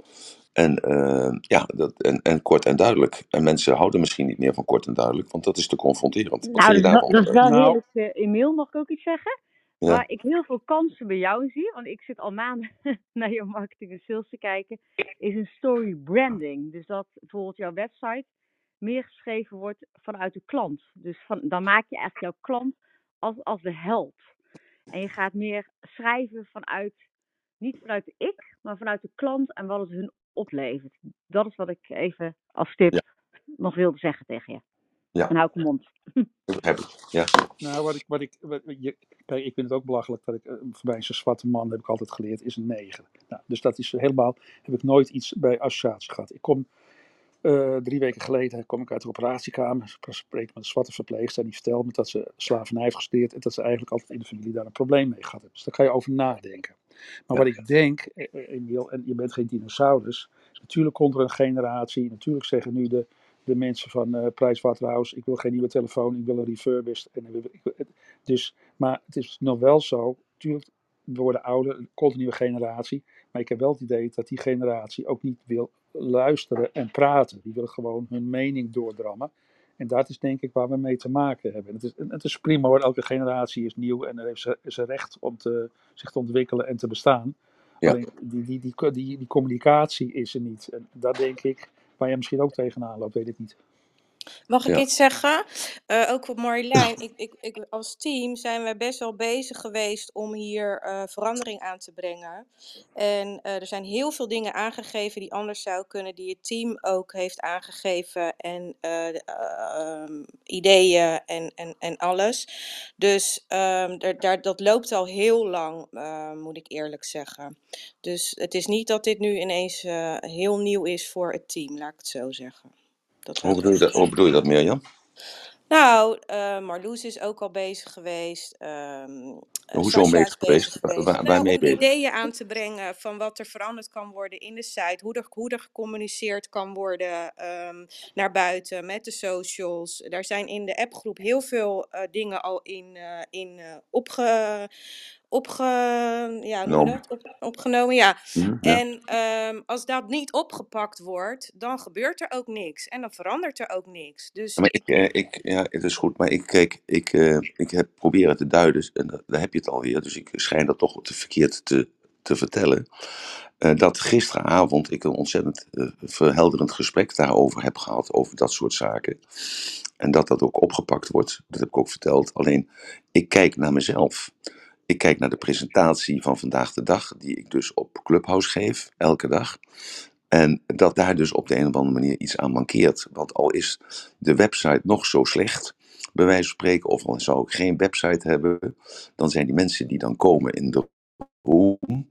En, eh, ja, dat, en, en kort en duidelijk. En mensen houden misschien niet meer van kort en duidelijk, want dat is te confronterend. Wat Nou, vind je dat, is wel- daarvan? dat is wel Nou. heerlijk, Emiel. Mag ik ook iets zeggen? Ja. Waar ik heel veel kansen bij jou zie, want ik zit al maanden naar je marketing en sales te kijken, is een story branding. Dus dat bijvoorbeeld jouw website meer geschreven wordt vanuit de klant. Dus van, dan maak je eigenlijk jouw klant als, als de held. En je gaat meer schrijven vanuit, niet vanuit de ik, maar vanuit de klant en wat het hun oplevert. Dat is wat ik even als tip Ja. nog wilde zeggen tegen je. Ja. En hou ik mond. Dat begrijp ik. Ja. Nou, wat ik, wat ik, wat, je, kijk, ik vind het ook belachelijk dat ik, eh, voor mij is een zwarte man, heb ik altijd geleerd, is een neger. Nou, dus dat is helemaal, heb ik nooit iets bij associatie gehad. Ik kom, eh, drie weken geleden kom ik uit de operatiekamer, ik spreek met een zwarte verpleegster en die vertelt me dat ze slavernij heeft gestudeerd en dat ze eigenlijk altijd in de familie daar een probleem mee gehad hebben. Dus daar kan je over nadenken. Maar Ja. wat ik denk, eh, eh, Emiel, en je bent geen dinosaurus, natuurlijk komt er een generatie, natuurlijk zeggen nu de, de mensen van eh Pricewaterhouse, ik wil geen nieuwe telefoon, ik wil een refurbished. En, ik wil- dus, maar het is nog wel zo, natuurlijk, we worden ouder, er komt een nieuwe generatie, maar ik heb wel het idee dat die generatie ook niet wil luisteren en praten. Die willen gewoon hun mening doordrammen. En dat is denk ik waar we mee te maken hebben. Het is, het is prima hoor, elke generatie is nieuw en er heeft ze, ze recht om te, zich te ontwikkelen en te bestaan. Ja. Alleen die, die, die, die, die communicatie is er niet. En daar denk ik, waar je misschien ook tegenaan loopt, weet ik niet. Mag ik Ja. iets zeggen? Eh, ook op Marjolein. Ik, ik, ik, als team zijn we best wel bezig geweest om hier eh, verandering aan te brengen. En eh, er zijn heel veel dingen aangegeven die anders zou kunnen, die het team ook heeft aangegeven. En eh, de, eh, ehm, ideeën en, en, en alles. Dus ehm, daar, daar, dat loopt al heel lang, eh, moet ik eerlijk zeggen. Dus het is niet dat dit nu ineens eh, heel nieuw is voor het team, laat ik het zo zeggen. Dat Hoe bedoel je dat, hoe bedoel je dat Mirjam? nou, eh Marloes is ook al bezig geweest. ehm eh, Hoezo Sascha bezig geweest? Nou, waarmee om bezig? ideeën aan te brengen van wat er veranderd kan worden in de site. Hoe er, hoe er gecommuniceerd kan worden ehm, naar buiten met de socials. Daar zijn in de appgroep heel veel eh, dingen al in, eh, in eh, opge, opge, ja, hoe noem je Noem. dat? Op, opgenomen. Ja. Hm, ja. En ehm, als dat niet opgepakt wordt, dan gebeurt er ook niks. En dan verandert er ook niks. Dus Maar ik, eh, ik, ja, het is goed, maar ik, kijk, ik, eh, ik heb proberen te duiden, en da- daar heb je alweer, dus ik schijn dat toch te verkeerd te, te vertellen. eh, dat gisteravond ik een ontzettend eh, verhelderend gesprek daarover heb gehad, over dat soort zaken. En dat dat ook opgepakt wordt, dat heb ik ook verteld. Alleen, ik kijk naar mezelf. Ik kijk naar de presentatie van vandaag de dag, die ik dus op Clubhouse geef, elke dag. En dat daar dus op de een of andere manier iets aan mankeert. Want al is de website nog zo slecht, bij wijze van spreken, of al zou ik geen website hebben, dan zijn die mensen die dan komen in de room,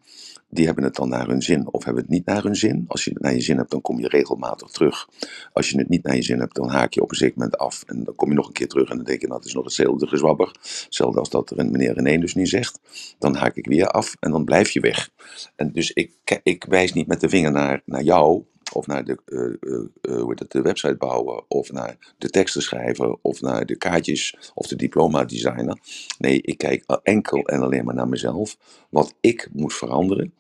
die hebben het dan naar hun zin of hebben het niet naar hun zin. Als je het naar je zin hebt, dan kom je regelmatig terug. Als je het niet naar je zin hebt, dan haak je op een zeker moment af. En dan kom je nog een keer terug en dan denk je, nou, het is nog hetzelfde gezwabber. Hetzelfde als dat meneer René dus niet zegt. Dan haak ik weer af en dan blijf je weg. En dus ik, ik wijs niet met de vinger naar, naar jou, of naar de, eh, eh, eh, hoe heet het, de website bouwen, of naar de teksten schrijven, of naar de kaartjes, of de diploma designer. Nee, ik kijk enkel en alleen maar naar mezelf. Wat ik moet veranderen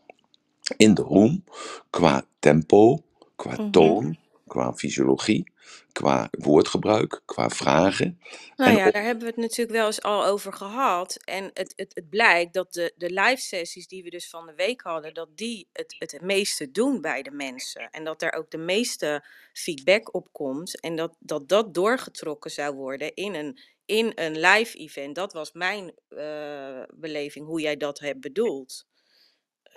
in de room, qua tempo, qua mhm. toon, qua fysiologie, qua woordgebruik, qua vragen. Nou En ja, daar hebben we het natuurlijk wel eens al over gehad. En het, het, het blijkt dat de, de live sessies die we dus van de week hadden, dat die het, het meeste doen bij de mensen. En dat daar ook de meeste feedback op komt. En dat dat, dat doorgetrokken zou worden in een, in een live event. Dat was mijn eh, beleving, hoe jij dat hebt bedoeld.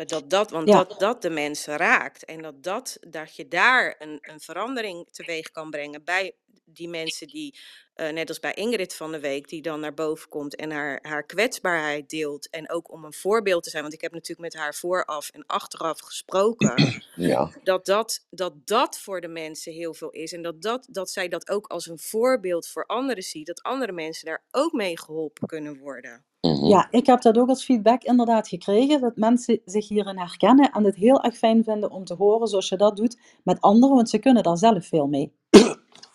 Eh, Dat dat, want Ja, dat dat de mensen raakt. En dat, dat, dat je daar een, een verandering teweeg kan brengen bij die mensen die, eh, net als bij Ingrid van de Week, die dan naar boven komt en haar, haar kwetsbaarheid deelt. En ook om een voorbeeld te zijn, want ik heb natuurlijk met haar vooraf en achteraf gesproken. ja, Dat dat, dat dat voor de mensen heel veel is. En dat, dat, dat zij dat ook als een voorbeeld voor anderen ziet. Dat andere mensen daar ook mee geholpen kunnen worden. Mhm, ja, ik heb dat ook als feedback inderdaad gekregen, dat mensen zich hierin herkennen en het heel erg fijn vinden om te horen zoals je dat doet met anderen, want ze kunnen daar zelf veel mee.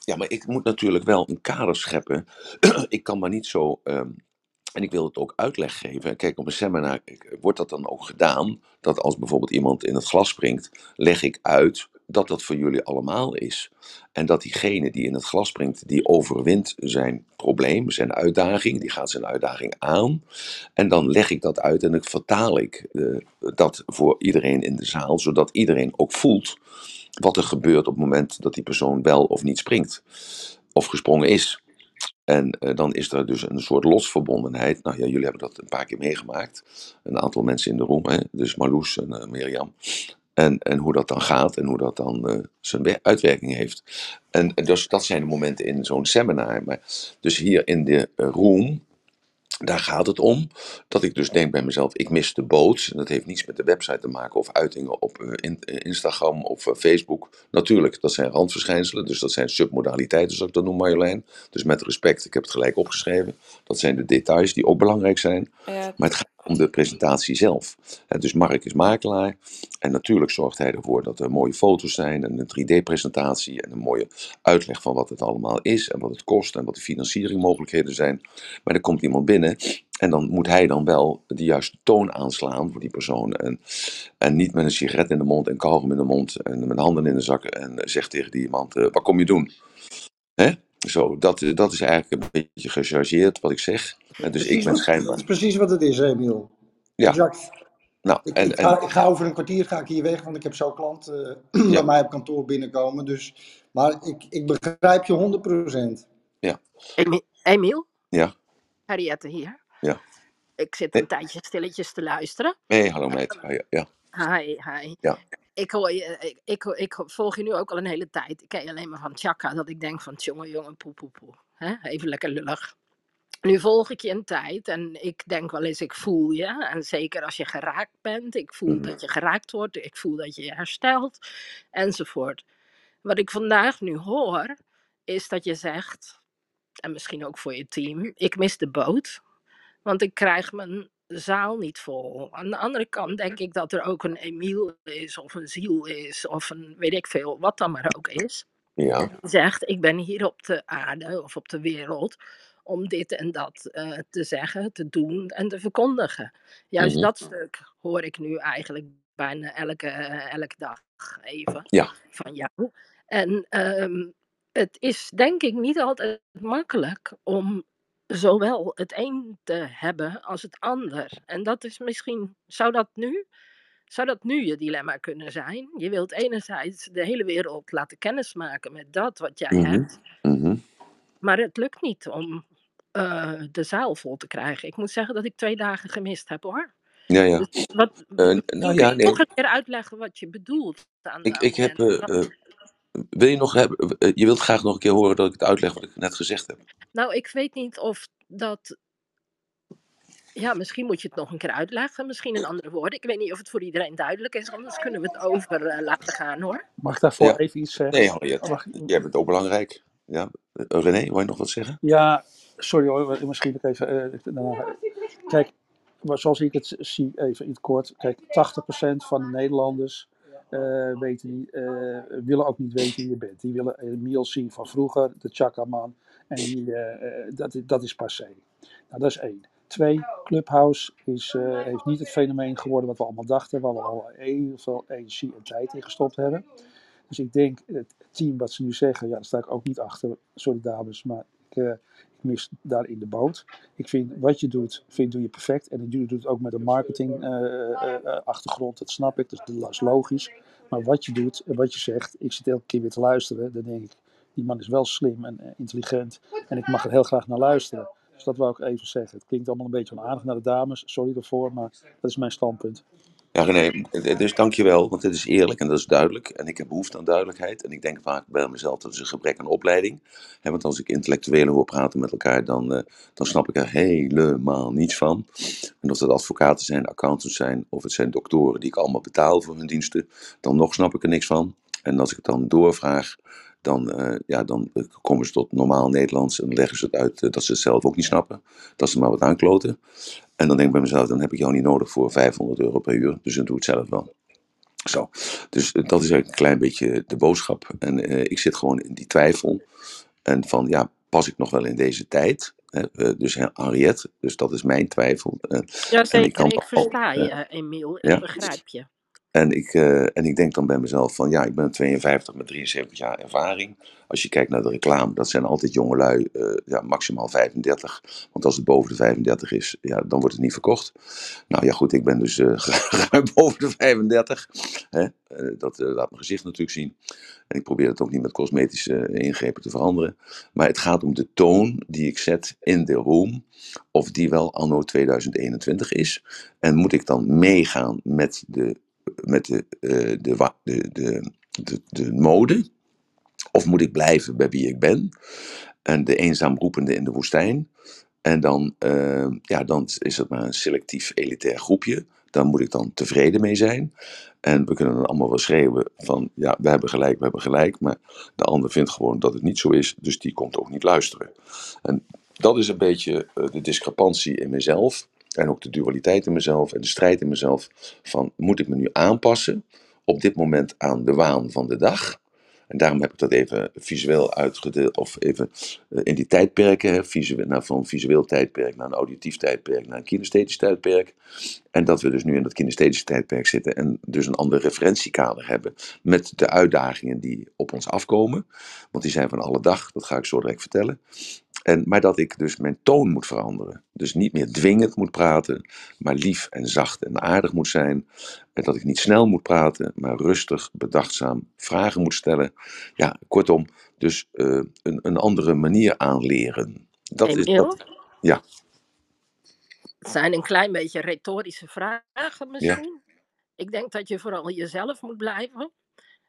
ja, maar ik moet natuurlijk wel een kader scheppen. ik kan maar niet zo. ehm, En ik wil het ook uitleg geven. Kijk, op een seminar ik- wordt dat dan ook gedaan. Dat als bijvoorbeeld iemand in het glas springt, leg ik uit dat dat voor jullie allemaal is. En dat diegene die in het glas springt, die overwint zijn probleem, zijn uitdaging, die gaat zijn uitdaging aan. En dan leg ik dat uit en ik vertaal ik eh, dat voor iedereen in de zaal, zodat iedereen ook voelt wat er gebeurt op het moment dat die persoon wel of niet springt. Of gesprongen is. En eh, dan is er dus een soort losverbondenheid. Nou ja, jullie hebben dat een paar keer meegemaakt. Een aantal mensen in de room, hè? dus Marloes en eh, Mirjam. En, en hoe dat dan gaat en hoe dat dan eh, zijn we- uitwerking heeft. En en dus dat zijn de momenten in zo'n seminar. Maar dus hier in de eh, room, daar gaat het om. Dat ik dus denk bij mezelf, ik mis de boot. En dat heeft niets met de website te maken of uitingen op eh, in- Instagram of Facebook. Natuurlijk, dat zijn randverschijnselen. Dus dat zijn submodaliteiten, zoals ik dat noem Marjolein. Dus met respect, ik heb het gelijk opgeschreven. Dat zijn de details die ook belangrijk zijn. Ja, Maar het gaat om de presentatie zelf. Dus Mark is makelaar. En natuurlijk zorgt hij ervoor dat er mooie foto's zijn. En een 3D-presentatie. En een mooie uitleg van wat het allemaal is. En wat het kost. En wat de financieringmogelijkheden zijn. Maar er komt iemand binnen. En dan moet hij dan wel de juiste toon aanslaan voor die persoon. En, en niet met een sigaret in de mond en kauwgom in de mond. En met handen in de zakken. En zegt tegen die iemand, eh, wat kom je doen? Hè? Zo, dat, dat is eigenlijk een beetje gechargeerd wat ik zeg. En dus ik ben wat, dat schijnbaar... is precies wat het is, Emiel. Ja, Exact. nou, Ik, en, ik, en, ga, ik ga over een kwartier ga ik hier weg, want ik heb zo'n klant eh, bij ja, mij op kantoor binnenkomen. Dus Maar ik, ik begrijp je 100%. Emi- Emiel, Ja, Henriette hier. ja. Ik zit Nee. een tijdje stilletjes te luisteren. Hey, hallo meid. Ja, ja. Hi, hi. Ja. Ik, hoor je, ik, ik, volg je nu ook al een hele tijd. Ik ken je alleen maar van Chaka, dat ik denk van jongen, jongen, poe, poe? Even lekker lullig. Nu volg ik je een tijd en ik denk wel eens, ik voel je. En zeker als je geraakt bent, ik voel Mhm. dat je geraakt wordt, ik voel dat je je herstelt, enzovoort. Wat ik vandaag nu hoor, is dat je zegt, en misschien ook voor je team, ik mis de boot, want ik krijg mijn zaal niet vol. Aan de andere kant denk ik dat er ook een Emiel is, of een ziel is, of een weet ik veel, wat dan maar ook is Ja, die zegt: Ik ben hier op de aarde of op de wereld om dit en dat eh, te zeggen, te doen en te verkondigen. Juist Mhm. dat stuk hoor ik nu eigenlijk bijna elke, elke dag even Ja. van jou. En ehm, het is denk ik niet altijd makkelijk om zowel het een te hebben als het ander. En dat is misschien, zou dat nu zou dat nu je dilemma kunnen zijn? Je wilt enerzijds de hele wereld laten kennismaken met dat wat jij Mhm. hebt, Mhm. maar het lukt niet om eh, de zaal vol te krijgen. Ik moet zeggen dat ik twee dagen gemist heb hoor. ja, ja. Dus wat, Eh, nou ja, nee. nog een keer uitleggen wat je bedoelt aan Ik, ik heb. Wil je nog hebben? eh, je wilt graag nog een keer horen dat ik het uitleg wat ik net gezegd heb. Nou, ik weet niet of dat. Ja, misschien moet je het nog een keer uitleggen, misschien in andere woorden. Ik weet niet of het voor iedereen duidelijk is, anders kunnen we het over eh, laten gaan hoor. Mag ik daarvoor Ja. even iets zeggen? Nee, Henriette. Mag- Jij bent ook belangrijk. Ja. Eh, René, wil je nog wat zeggen? Ja, sorry hoor, misschien nog even. ik- nou, kijk, maar zoals ik het zie, even in het kort. Kijk, 80% van de Nederlanders eh, weten niet, eh, willen ook niet weten wie je bent. Die willen Emiel zien van vroeger, de Chakaman. En die, eh, eh, dat, dat is passé. Nou, dat is één. Twee, Clubhouse is, eh, heeft niet het fenomeen geworden wat we allemaal dachten, waar we al heel veel energie en tijd in gestopt hebben. Dus ik denk, het team wat ze nu zeggen, ja, daar sta ik ook niet achter. Sorry dames, maar ik, mis daarin de boot. Ik vind wat je doet, vind, doe je perfect. En je doet het ook met een marketing eh, eh, eh, achtergrond, dat snap ik, dat is logisch. Maar wat je doet en wat je zegt, ik zit elke keer weer te luisteren. Dan denk ik, die man is wel slim en intelligent. En ik mag er heel graag naar luisteren. Dus dat wou ik even zeggen. Het klinkt allemaal een beetje onaardig naar de dames, sorry daarvoor, maar dat is mijn standpunt. Ja, René, dus dankjewel, want dit is eerlijk en dat is duidelijk. En ik heb behoefte aan duidelijkheid. En ik denk vaak bij mezelf, dat is een gebrek aan opleiding. Hè, want als ik intellectuelen hoor praten met elkaar, dan, eh, dan snap ik er helemaal niets van. En of dat advocaten zijn, accountants zijn, of het zijn doktoren die ik allemaal betaal voor hun diensten, dan nog snap ik er niks van. En als ik het dan doorvraag, dan, eh, ja, dan eh, komen ze tot normaal Nederlands en leggen ze het uit eh, dat ze het zelf ook niet snappen. Dat ze maar wat aankloten. En dan denk ik bij mezelf, dan heb ik jou niet nodig voor 500 euro per uur, dus dan doe ik het zelf wel. Zo, dus dat is eigenlijk een klein beetje de boodschap. En ik zit gewoon in die twijfel. En van, ja, pas ik nog wel in deze tijd? Hè? dus hè, Henriette, dus dat is mijn twijfel. Eh, en ik ik al- versta je, eh, Emiel. Ik ja. begrijp je. En ik, eh, en ik denk dan bij mezelf van ja, ik ben 52 met 73 jaar ervaring. Als je kijkt naar de reclame, dat zijn altijd jongelui, eh ja, maximaal 35. Want als het boven de 35 is, ja, dan wordt het niet verkocht. Nou ja, goed, ik ben dus ruim boven de 35. Hè? Dat laat mijn gezicht natuurlijk zien. En ik probeer het ook niet met cosmetische ingrepen te veranderen. Maar het gaat om de toon die ik zet in de room. Of die wel anno 2021 is. En moet ik dan meegaan met de met de, eh, de, de, de, de mode? Of moet ik blijven bij wie ik ben? En de eenzaam roepende in de woestijn? En dan, eh, ja, dan is het maar een selectief elitair groepje. Daar moet ik dan tevreden mee zijn. En we kunnen dan allemaal wel schreeuwen van, ja, we hebben gelijk, we hebben gelijk. Maar de ander vindt gewoon dat het niet zo is, dus die komt ook niet luisteren. En dat is een beetje eh, de discrepantie in mezelf. En ook de dualiteit in mezelf en de strijd in mezelf. Van moet ik me nu aanpassen op dit moment aan de waan van de dag? En daarom heb ik dat even visueel uitgedeeld, of even eh, in die tijdperken, visueel, naar, van visueel tijdperk naar een auditief tijdperk, naar een kinesthetisch tijdperk. En dat we dus nu in dat kinesthetische tijdperk zitten en dus een ander referentiekader hebben met de uitdagingen die op ons afkomen. Want die zijn van alle dag, dat ga ik zo direct vertellen. En, maar dat ik dus mijn toon moet veranderen. Dus niet meer dwingend moet praten, maar lief en zacht en aardig moet zijn. En dat ik niet snel moet praten, maar rustig, bedachtzaam vragen moet stellen. Ja, kortom, dus eh, een, een andere manier aanleren. Dat is dat. Ja, Het zijn een klein beetje retorische vragen misschien. Ik denk dat je vooral jezelf moet blijven.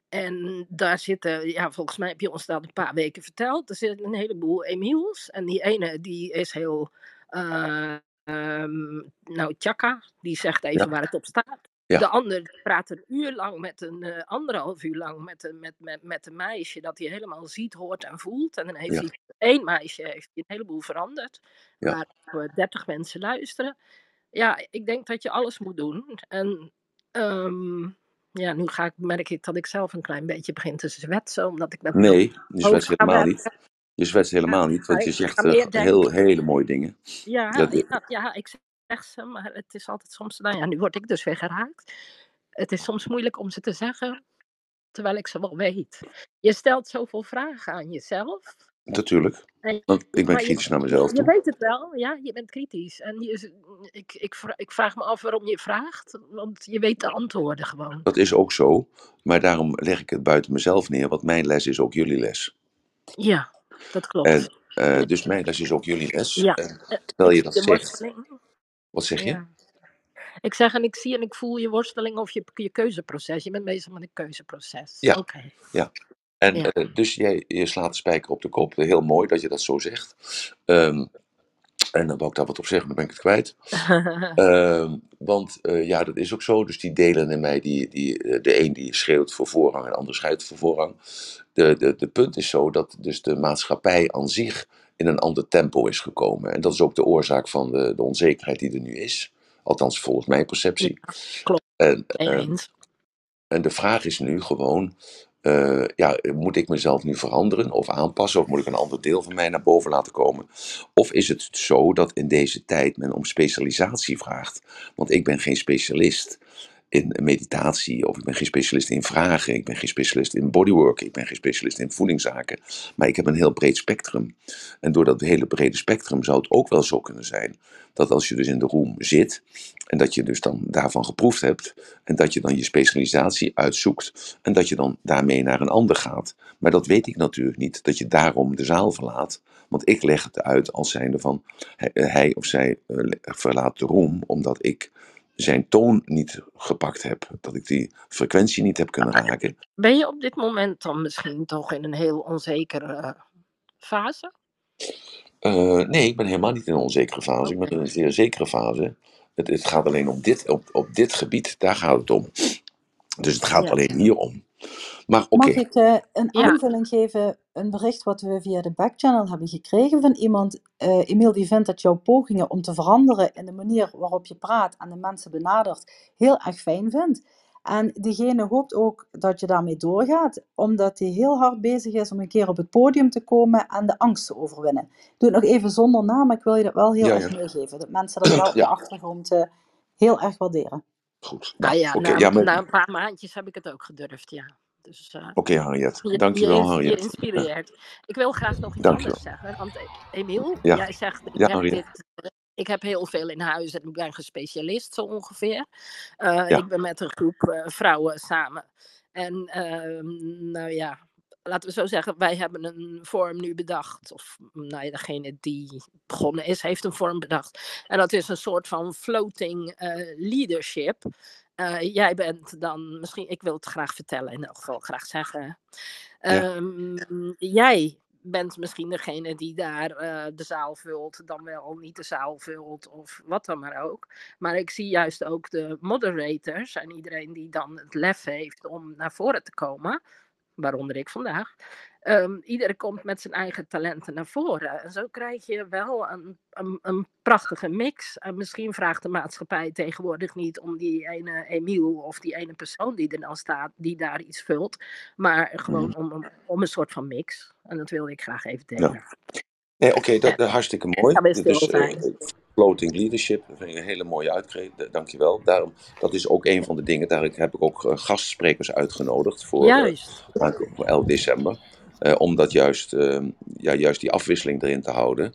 En daar zitten, ja, volgens mij heb je ons dat een paar weken verteld. Er zitten een heleboel Emiels. En die ene, die is heel, ehm, nou, tjaka. Die zegt even Ja. waar het op staat. Ja. De ander praat een uur lang met een, eh, anderhalf uur lang met een, met, met, met een meisje dat hij helemaal ziet, hoort en voelt. En dan heeft Ja. hij één meisje heeft hij een heleboel veranderd. Waar 30 mensen luisteren. Ja, ik denk dat je alles moet doen. En ehm, ja, nu ga ik, merk ik dat ik zelf een klein beetje begin te zwetsen, omdat ik met mijn nee, je zwetst helemaal niet. Je zwetst helemaal niet, want je zegt eh, heel, hele mooie dingen. Ja, Dat, ja, ja, ik zeg ze, maar het is altijd soms, nou ja, nu word ik dus weer geraakt. Het is soms moeilijk om ze te zeggen, terwijl ik ze wel weet. Je stelt zoveel vragen aan jezelf. Natuurlijk, want ik ben maar je, kritisch naar mezelf je toe. weet het wel, ja, je bent kritisch. En je, ik, ik, vra- ik vraag me af waarom je vraagt, want je weet de antwoorden gewoon. Dat is ook zo, maar daarom leg ik het buiten mezelf neer, want mijn les is ook jullie les. Ja, dat klopt. En eh, dus mijn les is ook jullie les. Ja, En eh, terwijl je dat je zegt, worsteling. wat zeg je? Ja. Ik zeg en ik zie en ik voel je worsteling of je, je keuzeproces. Je bent bezig met een keuzeproces. Ja, Oké. ja. En Ja. eh, dus jij je slaat de spijker op de kop. Heel mooi dat je dat zo zegt. Ehm, en dan wou ik daar wat op zeggen, maar dan ben ik het kwijt. Ehm, want eh, ja, dat is ook zo. Dus die delen in mij, die, die, eh, de een die schreeuwt voor voorrang en de ander schrijft voor voorrang. De, de, de punt is zo dat dus de maatschappij aan zich in een ander tempo is gekomen. En dat is ook de oorzaak van de, de onzekerheid die er nu is. Althans, volgens mijn perceptie. ja, klopt. En, ehm, eens. en de vraag is nu gewoon, eh, ja, moet ik mezelf nu veranderen of aanpassen? Of moet ik een ander deel van mij naar boven laten komen? Of is het zo dat in deze tijd men om specialisatie vraagt? Want ik ben geen specialist in meditatie, of ik ben geen specialist in vragen, ik ben geen specialist in bodywork, ik ben geen specialist in voedingszaken, maar ik heb een heel breed spectrum. En door dat hele brede spectrum zou het ook wel zo kunnen zijn dat als je dus in de room zit en dat je dus dan daarvan geproefd hebt en dat je dan je specialisatie uitzoekt en dat je dan daarmee naar een ander gaat. Maar dat weet ik natuurlijk niet, dat je daarom de zaal verlaat. Want ik leg het uit als zijnde van hij, hij of zij eh, verlaat de room omdat ik zijn toon niet gepakt heb. Dat ik die frequentie niet heb kunnen raken. Ben je op dit moment dan misschien toch in een heel onzekere fase? Eh, nee, ik ben helemaal niet in een onzekere fase. Ik ben in een zeer zekere fase. Het, het gaat alleen om dit, op, op dit gebied, daar gaat het om. Dus het gaat Ja. alleen hier om. Maar oké, Mag ik eh, een Ja. aanvulling geven? Een bericht wat we via de backchannel hebben gekregen van iemand. eh Emiel die vindt dat jouw pogingen om te veranderen in de manier waarop je praat en de mensen benadert heel erg fijn vindt. En diegene hoopt ook dat je daarmee doorgaat, omdat hij heel hard bezig is om een keer op het podium te komen en de angst te overwinnen. Doe het nog even zonder naam, maar ik wil je dat wel heel Ja, erg ja. meegeven. Dat mensen dat wel op de achtergrond eh, heel erg waarderen. goed. Nou Nou, ja, na, ja, maar- na een paar maandjes heb ik het ook gedurfd, ja. Dus eh, Oké, Harriet. je, Dankjewel, je, je Harriet. inspireert. Ik wil graag nog iets Dankjewel. anders zeggen. Want eh, Emiel, Ja. jij zegt, ik, Ja, heb Harriet. dit, eh, ik heb heel veel in huis en ik ben gespecialist zo ongeveer. Ik ben met een groep vrouwen samen. En ehm, nou ja, laten we zo zeggen, wij hebben een vorm nu bedacht. Of nou ja, degene die begonnen is, heeft een vorm bedacht. En dat is een soort van floating leadership. Eh, jij bent dan misschien, ik wil het graag vertellen, in elk geval graag zeggen. Ja. Ehm, jij bent misschien degene die daar eh, de zaal vult, dan wel niet de zaal vult of wat dan maar ook. Maar ik zie juist ook de moderators en iedereen die dan het lef heeft om naar voren te komen, waaronder ik vandaag. Iedereen komt met zijn eigen talenten naar voren. En zo krijg je wel een, een, een prachtige mix. En misschien vraagt de maatschappij tegenwoordig niet om die ene Emiel of die ene persoon die er dan staat, die daar iets vult. Maar gewoon Mhm. om, om, om een soort van mix. En dat wilde ik graag even delen. Nee, oké, dat, dat hartstikke mooi. Dit is eh, floating leadership. Dat vind ik een hele mooie uitkreet. Da- Dankjewel. Daarom, dat is ook een van de dingen. Daar heb ik ook eh, gastsprekers uitgenodigd voor, eh, Juist. aankomende 11 december. Eh, om dat juist, ehm, ja, juist die afwisseling erin te houden.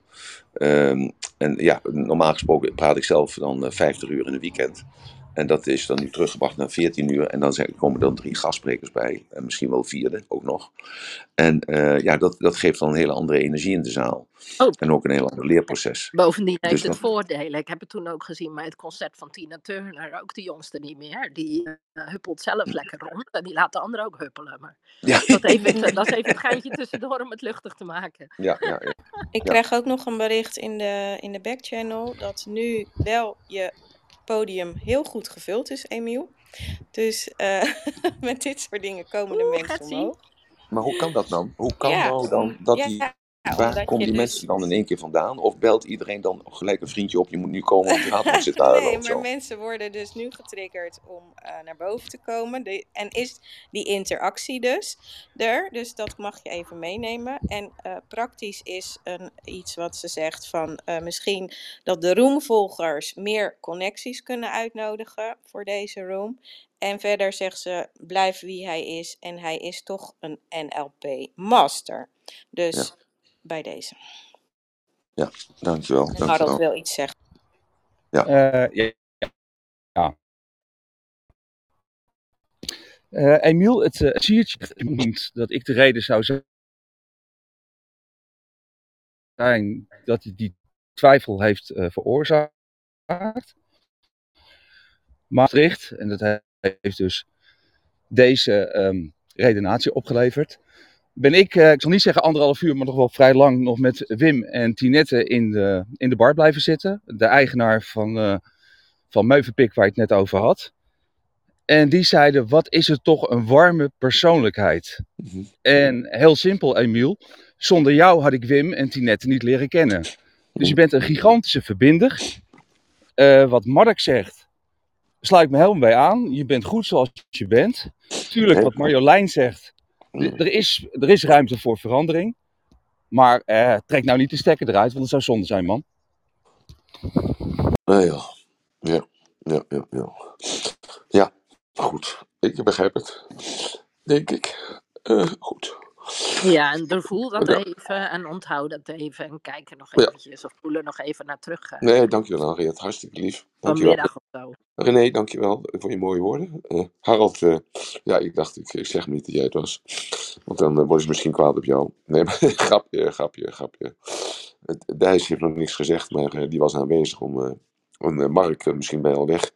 Ehm, en ja, normaal gesproken praat ik zelf dan eh, 50 uur in een weekend. En dat is dan nu teruggebracht naar 14 uur. En dan komen er dan drie gastsprekers bij. En misschien wel vierde ook nog. En eh, ja, dat, dat geeft dan een hele andere energie in de zaal. Oh, En ook een heel ander leerproces. bovendien heeft Dus het dat, voordelen. Ik heb het toen ook gezien bij het concert van Tina Turner. Ook de jongste niet meer. Die eh, huppelt zelf lekker rond. En die laat de anderen ook huppelen. Maar ja, dat, even, het- dat is even het geintje tussendoor om het luchtig te maken. ja, ja, ja. Ik Ja. krijg ook nog een bericht in de, in de backchannel dat nu wel je podium heel goed gevuld is, Emiel. Dus eh, met dit soort dingen komen de Oeh, mensen zien. omhoog. Maar hoe kan dat dan? Hoe kan Ja, nou dan dat ja, die, ja, waar komen die dus mensen dan in één keer vandaan? Of belt iedereen dan gelijk een vriendje op, je moet nu komen, want je gaat zitten huilen nee, maar zo? mensen worden dus nu getriggerd om eh, naar boven te komen. De, en is die interactie dus er. Dus dat mag je even meenemen. En eh, praktisch is een, iets wat ze zegt van eh, misschien dat de roomvolgers meer connecties kunnen uitnodigen voor deze room. En verder zegt ze, blijf wie hij is. En hij is toch een NLP master. Ja, Dus bij deze. ja, dankjewel, En Harold dankjewel. wil iets zeggen. Ja, Eh, ja, ja. Eh, Emiel, het uh, siertje noemt dat ik de reden zou zijn dat hij die twijfel heeft eh, veroorzaakt. Maastricht, en dat heeft dus deze ehm, redenatie opgeleverd. Ben ik, eh, ik zal niet zeggen anderhalf uur, maar nog wel vrij lang nog met Wim en Tinette in de, in de bar blijven zitten. De eigenaar van, eh van Meuvenpik waar ik het net over had. En die zeiden, wat is het toch een warme persoonlijkheid. mhm, En heel simpel, Emiel. Zonder jou had ik Wim en Tinette niet leren kennen. Dus je bent een gigantische verbinder. Eh, wat Mark zegt, sluit me helemaal bij aan. Je bent goed zoals je bent. Tuurlijk, wat Marjolein zegt, er is, er is ruimte voor verandering. Maar eh, trek nou niet de stekker eruit, want het zou zonde zijn, man. nou ja, ja, ja, ja, ja. Ja, goed. Ik begrijp het. Denk ik. Eh, goed. Ja, en doorvoel dat Ja, even en onthoud dat even. En kijk er nog ja. eventjes of voel er nog even naar terug. eh, Nee, dankjewel Henriette. Hartstikke lief. Dankjewel. vanmiddag of zo. René, dankjewel voor je mooie woorden. Eh, Harald, eh, ja, ik dacht, ik, ik zeg niet dat jij het was. Want dan eh, worden ze misschien kwaad op jou. Nee, maar grapje, grapje, grapje. Dijs heeft nog niks gezegd, maar die was aanwezig om... om, Mark, misschien je al weg.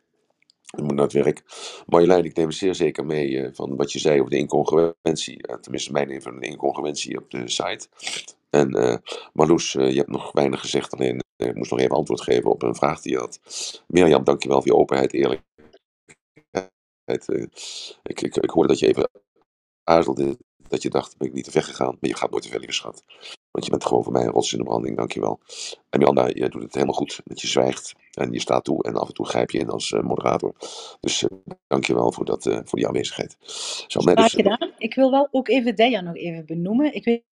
Moet naar het. Marjolein, ik neem zeer zeker mee eh, van wat je zei over de incongruentie. Eh, tenminste, mijn van de incongruentie op de site. En eh Marloes, je hebt nog weinig gezegd, alleen ik moest nog even antwoord geven op een vraag die je had. Mirjam, dankjewel voor je openheid, eerlijkheid. Ik, ik, ik hoorde dat je even aarzelde, dat je dacht, ben ik niet te ver gegaan. Maar je gaat nooit te ver, lieve schat. Want je bent gewoon voor mij een rots in de branding, dankjewel. En Miranda, je doet het helemaal goed. Dat je zwijgt en je staat toe en af en toe grijp je in als eh, moderator. Dus eh, dankjewel voor, dat, eh, voor die aanwezigheid. Zo, dus, gedaan. Ik wil wel ook even Deja nog even benoemen. Ik weet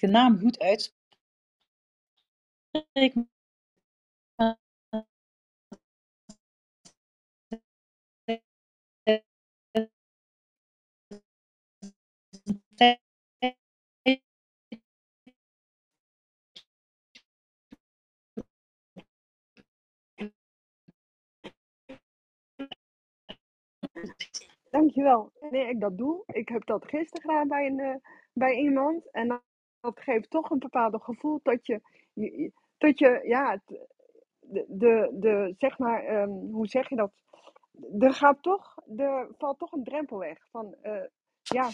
de naam goed uitspreek. Dankjewel. Wanneer ik dat doe, ik heb dat gisteren gedaan bij, een, eh, bij iemand. En dat, geeft toch een bepaald gevoel dat je, dat je ja, de, de, de zeg maar, ehm, hoe zeg je dat? Er gaat toch, er valt toch een drempel weg. Van, eh, ja,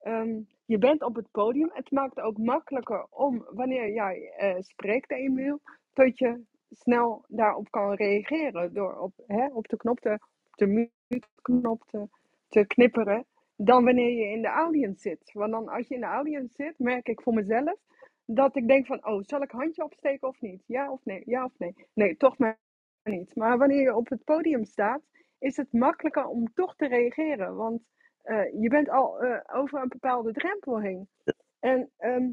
ehm, je bent op het podium. Het maakt ook makkelijker om, wanneer jij eh, spreekt, Emiel, dat je snel daarop kan reageren. Door op, hè, op de knop te, de mute-knop te, knipperen. Dan wanneer je in de audience zit. Want dan als je in de audience zit, merk ik voor mezelf dat ik denk van, oh, zal ik handje opsteken of niet? Ja of nee? Ja of nee? Nee, toch maar niet. Maar wanneer je op het podium staat, is het makkelijker om toch te reageren. Want eh, je bent al eh, over een bepaalde drempel heen. En ehm,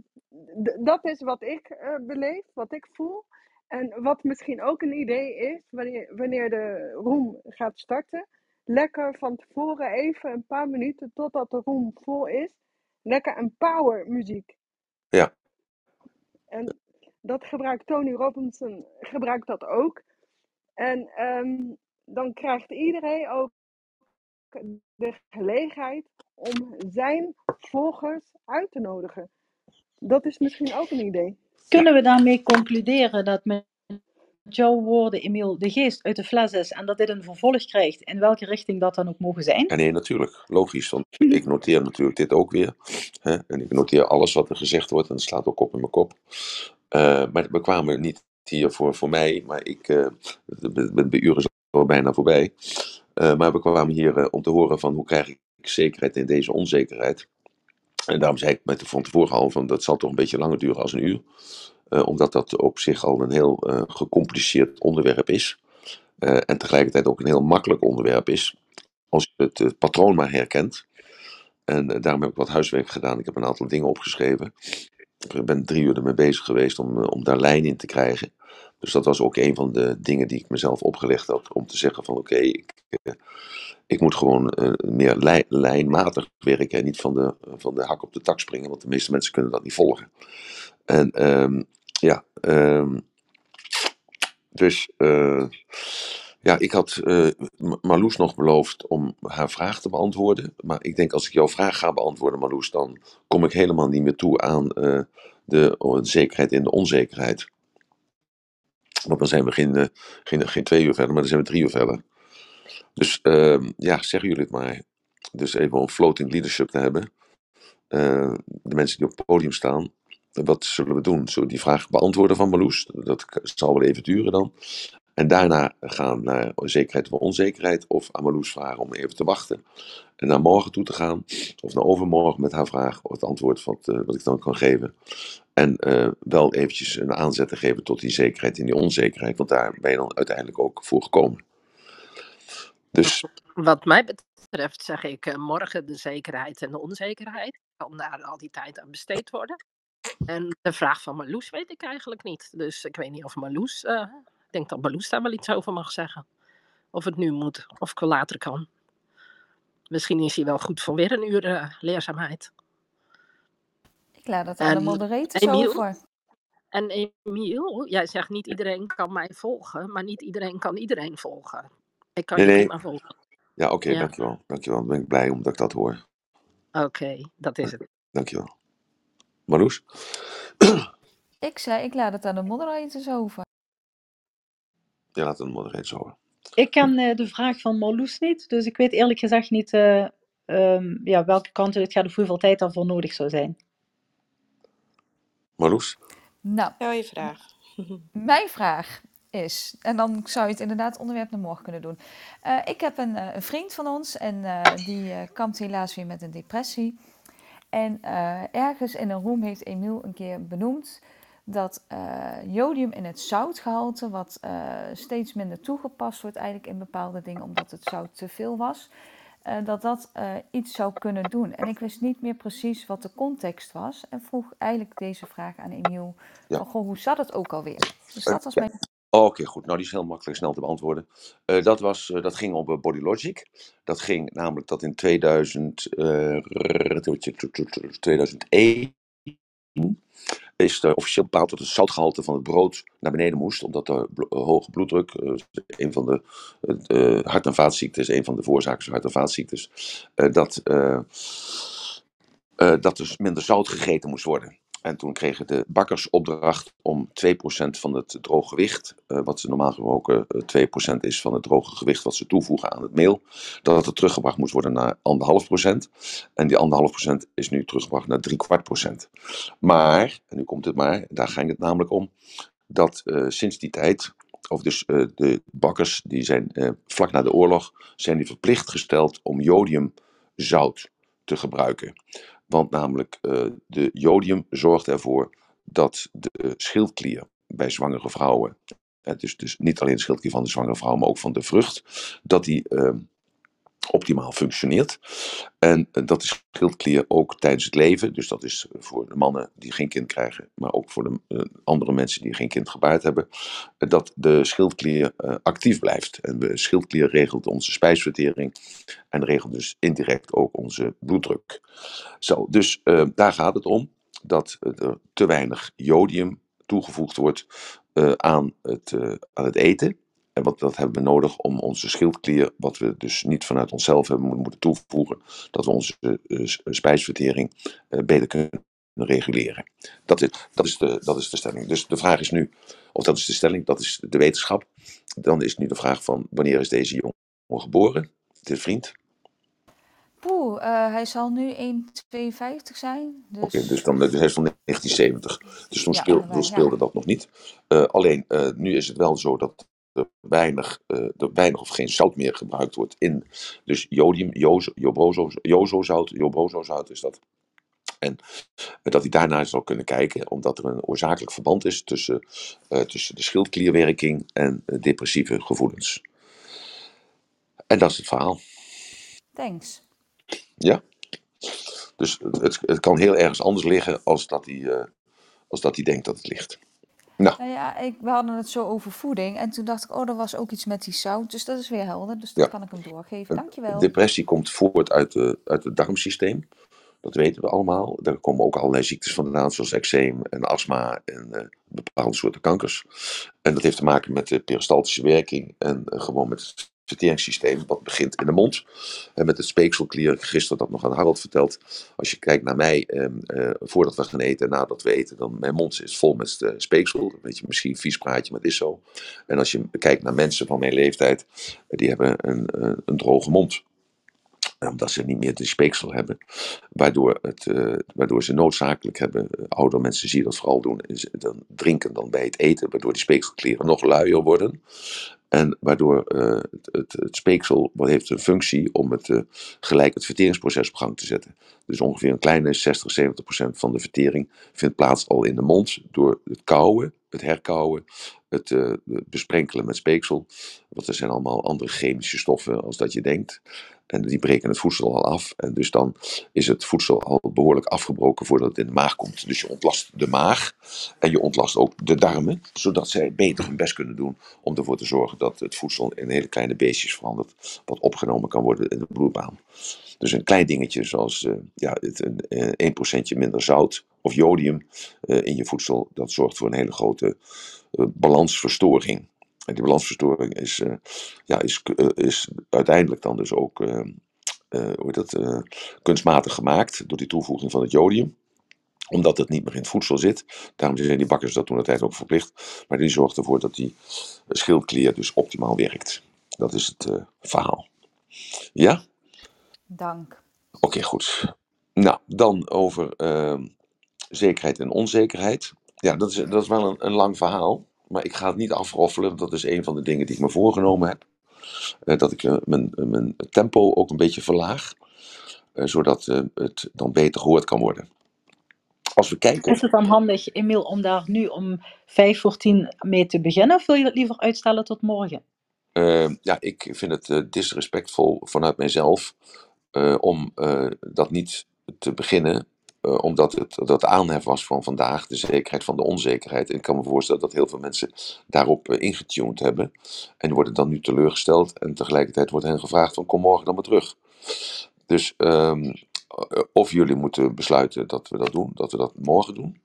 dat is wat ik eh, beleef, wat ik voel. En wat misschien ook een idee is, wanneer, wanneer de room gaat starten, lekker van tevoren even een paar minuten totdat de room vol is. Lekker een power muziek. Ja. En dat gebruikt Tony Robinson gebruikt dat ook. En ehm, dan krijgt iedereen ook de gelegenheid om zijn volgers uit te nodigen. Dat is misschien ook een idee. Kunnen we daarmee concluderen dat met jouw woorden, Emiel, de geest uit de fles is en dat dit een vervolg krijgt, in welke richting dat dan ook mogen zijn? Nee, natuurlijk. Logisch. Want ik noteer natuurlijk dit ook weer. Hè? En ik noteer alles wat er gezegd wordt. En het slaat ook op in mijn kop. Uh, maar we kwamen niet hier voor, voor mij. Maar ik. Uh, de, uren al bijna voorbij. Uh, maar we kwamen hier om te horen van hoe krijg ik zekerheid in deze onzekerheid. En daarom zei ik met de van tevoren al van dat zal toch een beetje langer duren als een uur. Uh, omdat dat op zich al een heel uh, gecompliceerd onderwerp is. Uh, en tegelijkertijd ook een heel makkelijk onderwerp is. Als je het, het patroon maar herkent. En daarom heb ik wat huiswerk gedaan. Ik heb een aantal dingen opgeschreven. Ik ben drie uur ermee bezig geweest om, om daar lijn in te krijgen. Dus dat was ook een van de dingen die ik mezelf opgelegd had. Om te zeggen van oké, ik, ik moet gewoon uh, meer lijn, lijnmatig werken. En niet van de, van de hak op de tak springen. Want de meeste mensen kunnen dat niet volgen. En um, ja, um, dus uh, ja, ik had Marloes nog beloofd om haar vraag te beantwoorden. Maar ik denk als ik jouw vraag ga beantwoorden, Marloes, dan kom ik helemaal niet meer toe aan de zekerheid en de onzekerheid. Want dan zijn we geen, geen, geen twee uur verder, maar dan zijn we drie uur verder. Dus uh, ja, zeggen jullie het maar. Dus even om floating leadership te hebben. Uh, de mensen die op het podium staan. Wat zullen we doen? Zullen we die vraag beantwoorden van Marloes? Dat zal wel even duren dan. En daarna gaan naar zekerheid of onzekerheid. Of aan vragen om even te wachten. En naar morgen toe te gaan. Of naar overmorgen met haar vraag. Of het antwoord wat, uh, wat ik dan kan geven. En uh, wel eventjes een aanzet te geven tot die zekerheid en die onzekerheid. Want daar ben je dan uiteindelijk ook voor gekomen. Dus... Wat mij betreft zeg ik uh, morgen de zekerheid en de onzekerheid. Kan daar al die tijd aan besteed worden. En de vraag van Marloes weet ik eigenlijk niet. Dus ik weet niet of Marloes... denk dat Marloes daar wel iets over mag zeggen. Of het nu moet, of ik later kan. Misschien is hij wel goed voor weer een uur uh, leerzaamheid. Ik laat dat aan en, de moderator Emiel, over. En Emiel, jij zegt niet iedereen kan mij volgen, maar niet iedereen kan iedereen volgen. Ik kan nee, je nee. prima volgen. Ja, oké, okay, Ja. dankjewel. Dankjewel. Dan ben ik blij omdat ik dat hoor. Oké, dat is het. Dankjewel. Marloes? Ik zei, ik laat het aan de moderators over. Ja, laat een moderator horen. Ik ken uh, de vraag van Marloes niet, dus ik weet eerlijk gezegd niet uh, um, ja, welke kant het gaat of hoeveel tijd daarvoor nodig zou zijn. Marloes? Nou, je vraag. mijn vraag is, en dan zou je het inderdaad onderwerp naar morgen kunnen doen. Uh, ik heb een, uh, een, vriend van ons en uh, die kampt helaas weer met een depressie. En ergens in een room heeft Emiel een keer benoemd dat jodium in het zoutgehalte, wat steeds minder toegepast wordt eigenlijk in bepaalde dingen omdat het zout te veel was, dat dat iets zou kunnen doen. En ik wist niet meer precies wat de context was en vroeg eigenlijk deze vraag aan Emiel. Ja. Goh, hoe zat het ook alweer? Dus dat was mijn Oh, Oké, okay, goed. Nou, die is heel makkelijk snel te beantwoorden. Dat, was, dat ging op uh, Body Logic. Dat ging namelijk dat in 2000, 2001 is er officieel bepaald dat het zoutgehalte van het brood naar beneden moest, omdat de hoge bloeddruk, een van de hart- en vaatziektes, een van de voorzaken van hart- en vaatziektes, dat, dat dus minder zout gegeten moest worden. En toen kregen de bakkers opdracht om 2% van het droge gewicht, uh, wat ze normaal gesproken uh, 2% is van het droge gewicht wat ze toevoegen aan het meel, dat het teruggebracht moest worden naar 1,5%. En die 1,5% is nu teruggebracht naar 3 kwart procent. Maar, en nu komt het maar, daar ging het namelijk om, dat uh, sinds die tijd, of dus de bakkers, die zijn vlak na de oorlog, zijn die verplicht gesteld om jodiumzout te gebruiken. Want namelijk uh, de jodium zorgt ervoor dat de schildklier bij zwangere vrouwen, dus, dus niet alleen de schildklier van de zwangere vrouw, maar ook van de vrucht, dat die uh, optimaal functioneert. En eh, dat is schildklier ook tijdens het leven. Dus dat is voor de mannen die geen kind krijgen, maar ook voor de uh, andere mensen die geen kind gebaard hebben, dat de schildklier actief blijft. En de schildklier regelt onze spijsvertering en regelt dus indirect ook onze bloeddruk. Zo, dus daar gaat het om dat er te weinig jodium toegevoegd wordt aan, het, aan het eten. En wat, dat hebben we nodig om onze schildklier, wat we dus niet vanuit onszelf hebben moeten toevoegen, dat we onze uh, spijsvertering uh, beter kunnen reguleren. Dat is, dat, is de, dat is de stelling. Dus de vraag is nu, of dat is de stelling, dat is de wetenschap. Dan is nu de vraag van, wanneer is deze jongen geboren? De vriend. Poeh, uh, hij zal nu 1,52 zijn. Dus... Oké, okay, dus dan dus hij is van 1970. Dus toen, ja, speel, toen speelde ja. dat nog niet. Uh, alleen, uh, nu is het wel zo dat er weinig, uh, er weinig of geen zout meer gebruikt wordt in. Dus jodium, jozo-zout, jobozo-zout is dat. En dat hij daarnaar zal kunnen kijken, omdat er een oorzakelijk verband is tussen, uh, tussen de schildklierwerking en depressieve gevoelens. En dat is het verhaal. Thanks. Ja. Dus het, het kan heel ergens anders liggen als dat hij, als dat hij denkt dat het ligt. Nou. nou ja, ik, we hadden het zo over voeding. En toen dacht ik, oh, er was ook iets met die zout. Dus dat is weer helder. Dus dat Ja. kan ik hem doorgeven. Dankjewel. Depressie komt voort uit, de, uit het darmsysteem. Dat weten we allemaal. Daar komen ook allerlei ziektes vandaan, zoals eczeem en astma en eh, bepaalde soorten kankers. En dat heeft te maken met de peristaltische werking en eh, gewoon met het verteringssysteem, wat begint in de mond. En met het speekselklier, gisteren dat nog aan Harold verteld. Als je kijkt naar mij, eh, eh, voordat we gaan eten en nadat we eten, dan mijn mond is vol met uh, speeksel. Weet je, misschien een vies praatje, maar het is zo. En als je kijkt naar mensen van mijn leeftijd, die hebben een, een droge mond omdat ze niet meer de speeksel hebben. Waardoor, het, waardoor ze noodzakelijk hebben, oudere mensen zie je dat vooral doen, dan drinken dan bij het eten, waardoor die speekselklieren nog luier worden. En waardoor uh, het, het, het, speeksel heeft een functie om het, gelijk het verteringsproces op gang te zetten. Dus ongeveer een kleine 60, 70 procent van de vertering vindt plaats al in de mond door het kauwen, het herkauwen, het uh, besprenkelen met speeksel. Want er zijn allemaal andere chemische stoffen als dat je denkt. En die breken het voedsel al af. En dus dan is het voedsel al behoorlijk afgebroken voordat het in de maag komt. Dus je ontlast de maag en je ontlast ook de darmen. Zodat zij beter hun best kunnen doen om ervoor te zorgen dat het voedsel in hele kleine beestjes verandert. Wat opgenomen kan worden in de bloedbaan. Dus een klein dingetje zoals uh, ja, het, een, 1% minder zout of jodium uh, in je voedsel. Dat zorgt voor een hele grote balansverstoring. En die balansverstoring is, ja, is, is uiteindelijk dan dus ook dat, kunstmatig gemaakt door die toevoeging van het jodium omdat het niet meer in het voedsel zit. Daarom zijn die bakkers dat toen de tijd ook verplicht. Maar die zorgt ervoor dat die schildklier dus optimaal werkt. Dat is het verhaal. Ja? Dank. Oké, okay, goed. Nou, dan over ehm, zekerheid en onzekerheid. Ja, dat is, dat is wel een, een lang verhaal. Maar ik ga het niet afroffelen, want dat is een van de dingen die ik me voorgenomen heb. Uh, dat ik uh, mijn, mijn tempo ook een beetje verlaag, uh, zodat het dan beter gehoord kan worden. Als we kijken... Is het dan handig, Emiel, om daar nu om vijf voor tien mee te beginnen? Of wil je het liever uitstellen tot morgen? ja, ik vind het disrespectvol vanuit mijzelf om dat niet te beginnen uh, omdat het dat aanhef was van vandaag, de zekerheid van de onzekerheid. En ik kan me voorstellen dat heel veel mensen daarop uh, ingetuned hebben. En worden dan nu teleurgesteld. En tegelijkertijd wordt hen gevraagd van kom morgen dan maar terug. Dus um, of jullie moeten besluiten dat we dat doen, dat we dat morgen doen.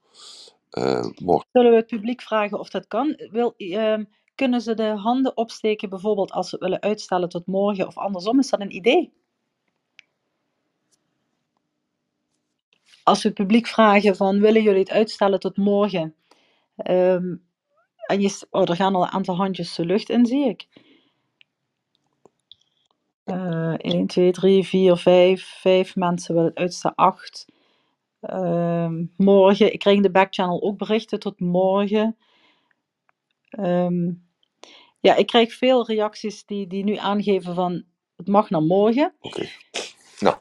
Morgen. Zullen we het publiek vragen of dat kan? Wil, ehm, kunnen ze de handen opsteken bijvoorbeeld als ze willen uitstellen tot morgen of andersom? Is dat een idee? Als we het publiek vragen van willen jullie het uitstellen tot morgen? Um, en je, oh, er gaan al een aantal handjes de lucht in, zie ik. Uh, 1, 2, 3, 4, 5, 5 mensen willen het uitstellen, 8. Uh, morgen, ik krijg in de backchannel ook berichten tot morgen. Um, ja, ik krijg veel reacties die, die nu aangeven van het mag naar morgen. Oké, okay. nou,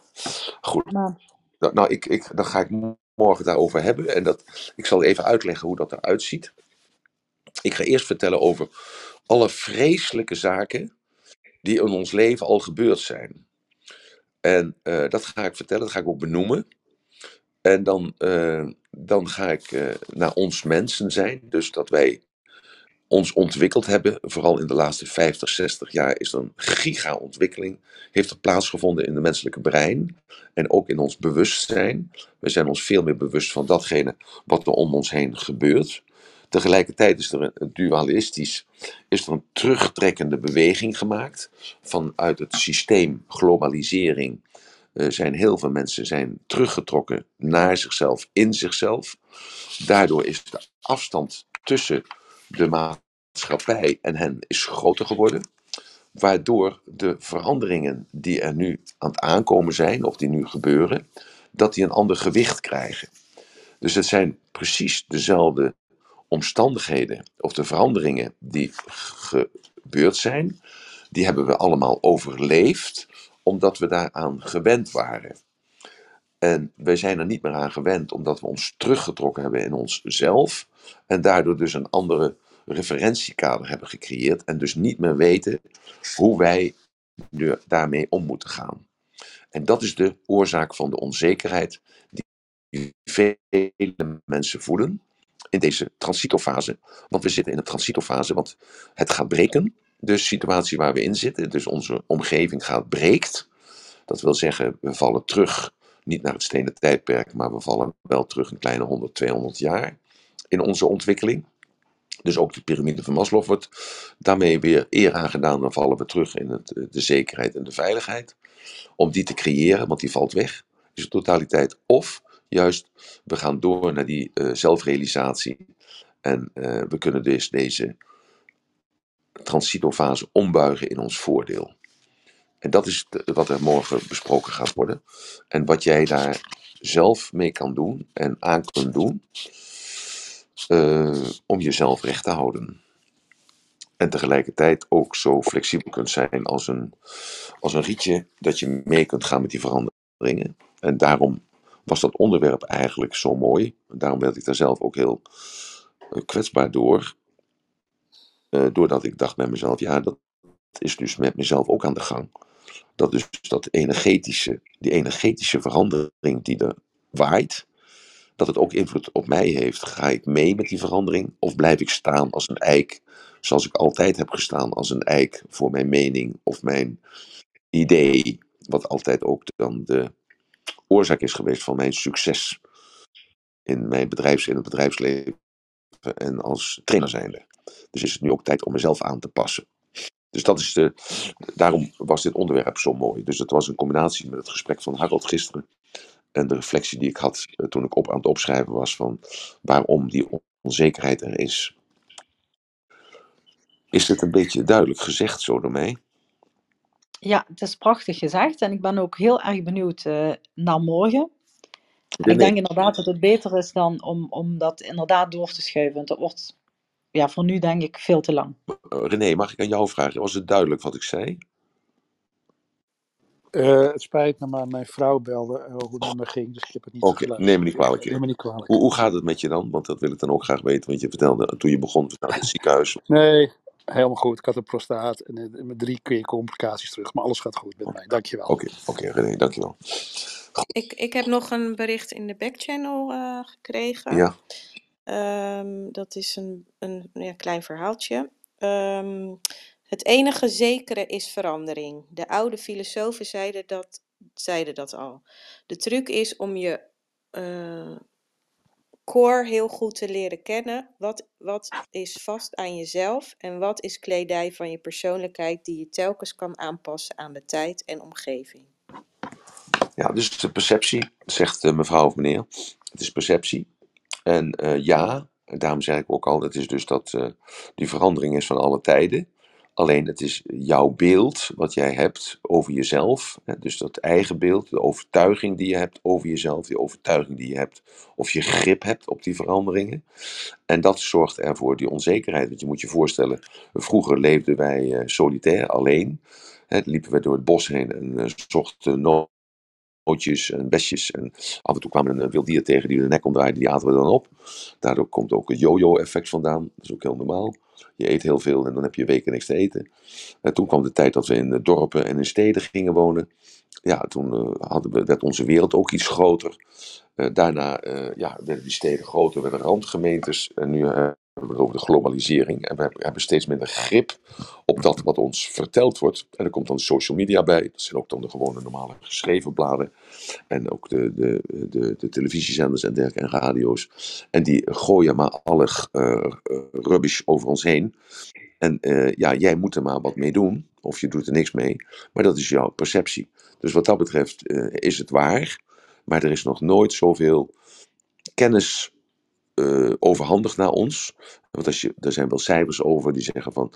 goed. Maar, nou, nou ik, ik, dan ga ik morgen daarover hebben. En dat, ik zal even uitleggen hoe dat eruit ziet. Ik ga eerst vertellen over alle vreselijke zaken die in ons leven al gebeurd zijn. En eh, dat ga ik vertellen, dat ga ik ook benoemen. En dan, eh, dan ga ik eh, naar ons mensen zijn. Dus dat wij ons ontwikkeld hebben. Vooral in de laatste 50, 60 jaar is er een giga-ontwikkeling. Heeft er plaatsgevonden in de menselijke brein. En ook in ons bewustzijn. We zijn ons veel meer bewust van datgene wat er om ons heen gebeurt. Tegelijkertijd is er een, dualistisch, is er een terugtrekkende beweging gemaakt. Vanuit het systeem globalisering eh, zijn heel veel mensen zijn teruggetrokken naar zichzelf, in zichzelf. Daardoor is de afstand tussen de maatschappij en hen is groter geworden. Waardoor de veranderingen die er nu aan het aankomen zijn, of die nu gebeuren, dat die een ander gewicht krijgen. Dus het zijn precies dezelfde omstandigheden of de veranderingen die gebeurd zijn, die hebben we allemaal overleefd omdat we daaraan gewend waren. En wij zijn er niet meer aan gewend omdat we ons teruggetrokken hebben in onszelf en daardoor dus een andere referentiekader hebben gecreëerd en dus niet meer weten hoe wij daarmee om moeten gaan. En dat is de oorzaak van de onzekerheid die vele mensen voelen in deze transitofase. Want we zitten in een transitofase, want het gaat breken. De situatie waar we in zitten, dus onze omgeving gaat breekt. Dat wil zeggen, we vallen terug, niet naar het stenen tijdperk, maar we vallen wel terug een kleine 100, 200 jaar in onze ontwikkeling. Dus ook de piramide van Maslow wordt daarmee weer eer aangedaan. Dan vallen we terug in het, de zekerheid en de veiligheid. Om die te creëren, want die valt weg, is de totaliteit. Of juist, we gaan door naar die uh, zelfrealisatie. En uh, we kunnen dus deze transitofase ombuigen in ons voordeel. En dat is wat er morgen besproken gaat worden. En wat jij daar zelf mee kan doen en aan kunt doen. Uh, om jezelf recht te houden. En tegelijkertijd ook zo flexibel kunt zijn als een, als een rietje, dat je mee kunt gaan met die veranderingen. En daarom was dat onderwerp eigenlijk zo mooi. Daarom werd ik daar zelf ook heel uh, kwetsbaar door. Uh, doordat ik dacht bij mezelf, ja, dat is dus met mezelf ook aan de gang. Dat dus dat energetische, die energetische verandering die er waait, dat het ook invloed op mij heeft. Ga ik mee met die verandering of blijf ik staan als een eik, zoals ik altijd heb gestaan als een eik voor mijn mening of mijn idee, wat altijd ook dan de oorzaak is geweest van mijn succes in mijn bedrijfs, in het bedrijfsleven en als trainer zijnde. Dus is het nu ook tijd om mezelf aan te passen. Dus dat is de, daarom was dit onderwerp zo mooi. Dus het was een combinatie met het gesprek van Harold gisteren en de reflectie die ik had eh, toen ik op aan het opschrijven was van waarom die onzekerheid er is. Is het een beetje duidelijk gezegd zo door mij? Ja, het is prachtig gezegd en ik ben ook heel erg benieuwd uh, naar morgen. En ik denk inderdaad dat het beter is dan om, om dat inderdaad door te schuiven. Want dat wordt ja, voor nu denk ik veel te lang. Uh, René, mag ik aan jou vragen? Was het duidelijk wat ik zei? Uh, het spijt me, maar mijn vrouw belde uh, hoe het met me ging, dus ik heb het niet Oké, okay, neem me niet kwalijk. Neem me niet kwalijk. Hoe, hoe, gaat het met je dan? Want dat wil ik dan ook graag weten, want je vertelde toen je begon naar het ziekenhuis. Nee, helemaal goed. Ik had een prostaat en met drie keer complicaties terug, maar alles gaat goed met mij. Dankjewel. Oké, okay, oké okay, René, dankjewel. Ik, ik heb nog een bericht in de backchannel uh, gekregen. Ja. Um, dat is een, een ja, klein verhaaltje. Um, het enige zekere is verandering. De oude filosofen zeiden dat, zeiden dat al. De truc is om je uh, core heel goed te leren kennen. Wat, wat is vast aan jezelf en wat is kledij van je persoonlijkheid die je telkens kan aanpassen aan de tijd en omgeving. Ja, dus de perceptie, zegt uh, mevrouw of meneer. Het is perceptie. En uh, ja, daarom zeg ik ook al, het is dus dat die verandering is van alle tijden. Alleen het is jouw beeld wat jij hebt over jezelf. Dus dat eigen beeld, de overtuiging die je hebt over jezelf, die overtuiging die je hebt, of je grip hebt op die veranderingen. En dat zorgt ervoor die onzekerheid. Want je moet je voorstellen, vroeger leefden wij uh, solitair, alleen. Liepen we door het bos heen en uh, zochten nooit en besjes. En af en toe kwam een wild dier tegen die de nek omdraaide, die aten we dan op. Daardoor komt ook het yo-yo-effect vandaan. Dat is ook heel normaal. Je eet heel veel en dan heb je weken niks te eten. En toen kwam de tijd dat we in dorpen en in steden gingen wonen. Ja, toen uh, hadden we, werd onze wereld ook iets groter. Uh, daarna uh, ja, werden die steden groter, werden randgemeentes. En nu hebben we het over de globalisering. En we hebben steeds minder grip op dat wat ons verteld wordt. En er komt dan social media bij. Dat zijn ook dan de gewone normale geschreven bladen. En ook de, de, de, de televisiezenders en dergelijke en radio's. En die gooien maar alle rubbish over ons heen. En uh, ja, jij moet er maar wat mee doen, of je doet er niks mee, maar dat is jouw perceptie. Dus wat dat betreft is het waar, maar er is nog nooit zoveel kennis uh, overhandigd naar ons. Want als je, er zijn wel cijfers over die zeggen van,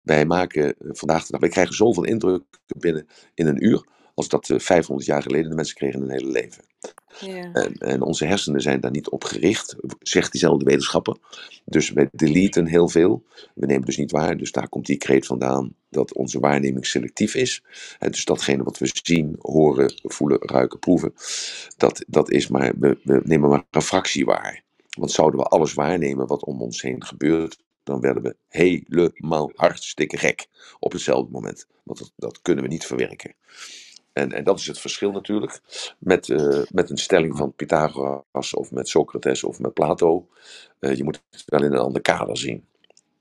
wij maken vandaag de dag, wij krijgen zoveel indruk binnen in een uur, als dat 500 jaar geleden de mensen kregen in hun hele leven. Ja. En, en, onze hersenen zijn daar niet op gericht, zegt diezelfde wetenschapper. Dus we deleten heel veel. We nemen dus niet waar. Dus daar komt die kreet vandaan dat onze waarneming selectief is. En dus datgene wat we zien, horen, voelen, ruiken, proeven, dat, dat is maar, we, we nemen maar een fractie waar. Want zouden we alles waarnemen wat om ons heen gebeurt, dan werden we helemaal hartstikke gek op hetzelfde moment. Want dat, dat kunnen we niet verwerken. En, en dat is het verschil natuurlijk met, uh, met een stelling van Pythagoras of met Socrates of met Plato. Uh, je moet het wel in een ander kader zien.